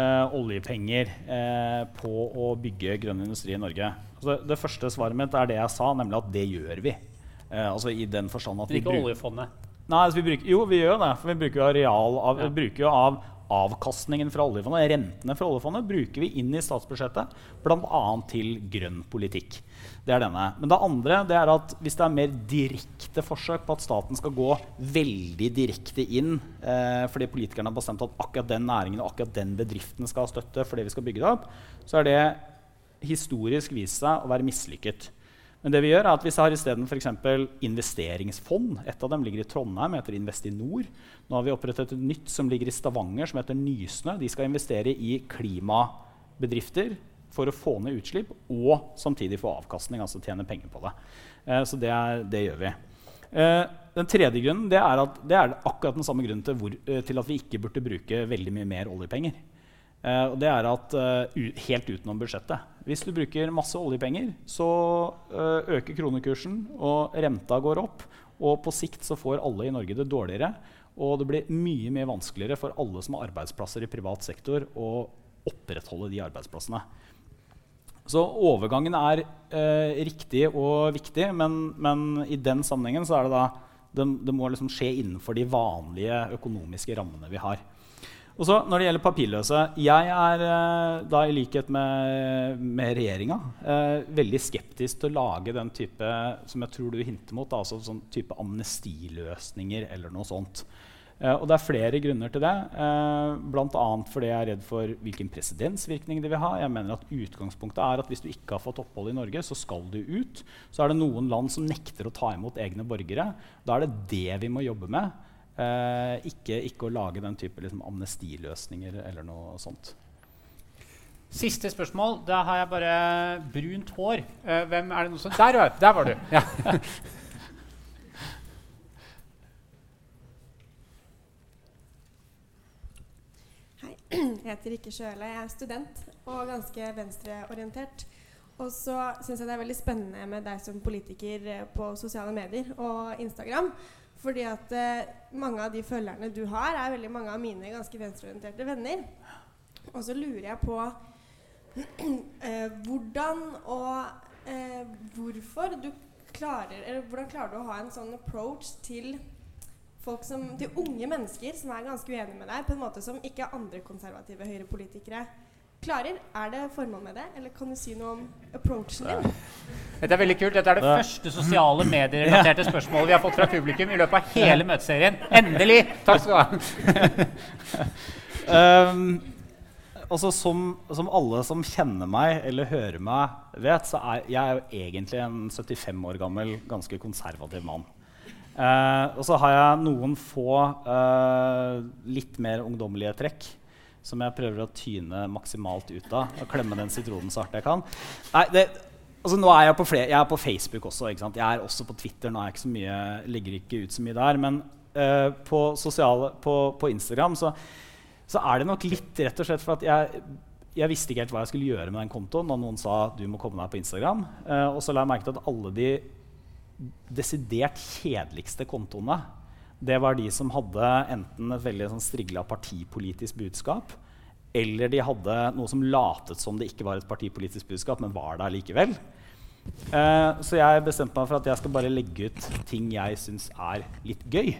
eh, oljepenger eh, på å bygge grønn industri i Norge? Altså, det første svaret mitt er det jeg sa, nemlig at det gjør vi. Eh, altså i den forstand at Men ikke oljefondet? Nei, altså, vi bruker, jo, vi gjør det. For vi bruker jo, areal av, ja. bruker jo av avkastningen fra oljefondet, rentene fra oljefondet, bruker vi inn i statsbudsjettet bl.a. til grønn politikk. Det er denne. Men det andre det er at hvis det er mer direkte forsøk på at staten skal gå veldig direkte inn eh, fordi politikerne har bestemt at akkurat den næringen og akkurat den bedriften skal ha støtte fordi vi skal bygge det opp, så er det historisk vist seg å være mislykket. Men det vi gjør er at hvis jeg har isteden investeringsfond Et av dem ligger i Trondheim, heter Investinor. Nå har vi opprettet et nytt som ligger i Stavanger, som heter Nysnø. De skal investere i klimabedrifter for å få ned utslipp og samtidig få avkastning, altså tjene penger på det. Eh, så det, er, det, gjør vi. Eh, den tredje grunnen det er, at, det er akkurat den samme grunnen til, hvor, eh, til, at vi ikke burde bruke veldig mye mer oljepenger. Eh, og det er at uh, Helt utenom budsjettet. Hvis du bruker masse oljepenger, så uh, øker kronekursen, og renta går opp. Og på sikt så får alle i Norge det dårligere. Og det blir mye mye vanskeligere for alle som har arbeidsplasser i privat sektor, å opprettholde de arbeidsplassene. Så overgangen er eh, riktig og viktig, men, men, i den sammenhengen så er det da det, det må liksom skje innenfor de vanlige økonomiske rammene vi har. Og så Når det gjelder papirløse Jeg er eh, da i likhet med, med regjeringa eh, veldig skeptisk til å lage den type som jeg tror du hinter mot, altså sånn type amnestiløsninger eller noe sånt. Eh, og det er flere grunner til det. Eh, Bl.a. fordi jeg er redd for hvilken presedensvirkning det vil ha. Jeg mener at Utgangspunktet er at hvis du ikke har fått opphold i Norge, så skal du ut. Så er det noen land som nekter å ta imot egne borgere. Da er det det vi må jobbe med. Eh, ikke, ikke, å lage den type liksom, amnestiløsninger eller noe sånt. Siste spørsmål. Da har jeg bare brunt hår. Uh, hvem er det noe som Der, der var du! Ja. Heter Rikke Sjøle. Jeg er student og ganske venstreorientert. Og så syns jeg det er veldig spennende med deg som politiker eh, på sosiale medier og Instagram. Fordi at eh, mange av de følgerne du har, er veldig mange av mine ganske venstreorienterte venner. Og så lurer jeg på eh, hvordan og eh, hvorfor du klarer Eller hvordan klarer du å ha en sånn approach til folk som, til unge mennesker som er ganske uenige med deg, på en måte som ikke andre konservative høyrepolitikere klarer. Er det formål med det, eller kan du si noe om approachen din? Dette er veldig kult. Dette er det første sosiale medierelaterte spørsmålet vi har fått fra publikum i løpet av hele møteserien. Endelig! Takk skal du ha. um, altså som, som, alle som kjenner meg eller hører meg, vet, så er jeg er jo egentlig en 75 år gammel, ganske konservativ mann. Uh, og så har jeg noen få uh, litt mer ungdommelige trekk. som jeg prøver å tyne maksimalt ut av. Og klemme den sitronen så hardt jeg kan. Nei, det, altså nå er jeg, på flere, jeg er på Facebook også. ikke sant? Jeg er også på Twitter. Nå er jeg ikke så mye, legger ikke ut så mye der. Men uh, på, sosiale, på, på Instagram så, så, er det nok litt rett og slett for at jeg, jeg visste ikke helt hva jeg skulle gjøre med den kontoen da noen sa du må komme deg på Instagram. Og så la jeg merke til at alle de desidert kjedeligste kontoene det var de som hadde enten et veldig sånn strigla partipolitisk budskap, eller de hadde noe som latet som det ikke var et partipolitisk budskap, men var der likevel. Eh, så jeg bestemte meg for at jeg skal bare legge ut ting jeg syns er litt gøy.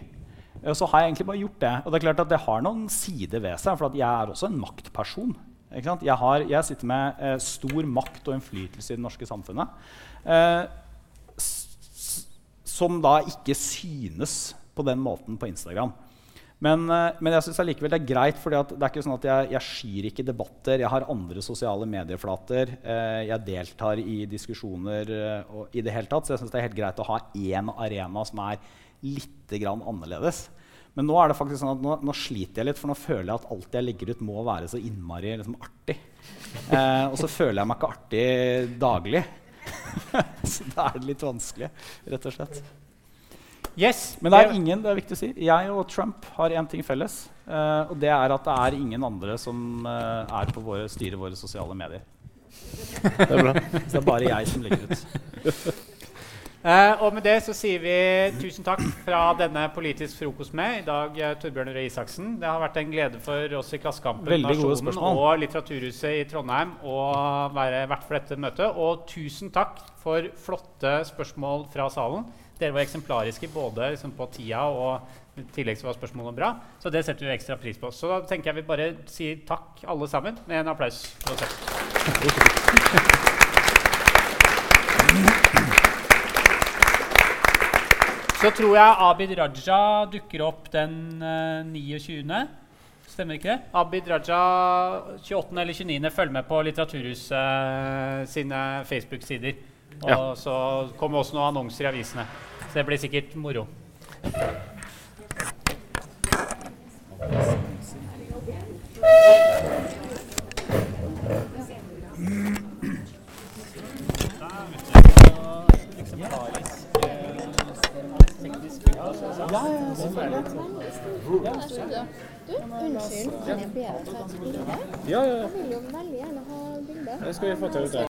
Og så har jeg egentlig bare gjort det. Og det er klart at det har noen sider ved seg, for jeg er også en maktperson. Jeg, har, jeg, sitter med eh, stor makt og innflytelse i det norske samfunnet. Eh, som da ikke synes på den måten på Instagram. Men, eh, men jeg synes allikevel det er greit, for det er ikke sånn at jeg, jeg, skyr ikke debatter. Jeg har andre sosiale medieflater. Eh, jeg deltar i diskusjoner eh, i det hele tatt. Så jeg synes det er helt greit å ha én arena som er litt annerledes. Men nå er det faktisk sånn at nå, nå, sliter jeg litt, for nå føler jeg at alt jeg legger ut, må være så innmari liksom, artig. Eh, og så føler jeg meg ikke artig daglig. så da er det litt vanskelig, rett og slett. Yes, Men det er ingen, det er viktig å si, jeg og Trump har én ting felles. Uh, og det er at det er ingen andre som uh, er på våre, styrer våre sosiale medier. Det er bra. Så det er bare jeg som ligger ut. Uh, og med det så sier vi tusen takk fra denne Politisk frokost med i dag, Torbjørn Røe Isaksen. Det har vært en glede for oss i Klassekampen, Nasjonen og Litteraturhuset i Trondheim å være vert for dette møtet. Og tusen takk for flotte spørsmål fra salen. Dere var eksemplariske både liksom, på tida og i tillegg så var spørsmålene bra. Så det setter vi ekstra pris på. Så da tenker jeg vi bare sier takk alle sammen med en applaus. Så tror jeg Abid Raja dukker opp den uh, eh, 29. Stemmer ikke det? Abid Raja 28. eller 29. Følg med på Litteraturhuset uh, sine Facebook-sider. Og ja. så kommer også noen annonser i avisene. Så det blir sikkert moro. Ja, ja, selvfølgelig. Du, unnskyld, kan jeg be deg ta et bilde? Ja, ja. Jeg vil jo veldig gjerne ha bilde. Det skal vi få til.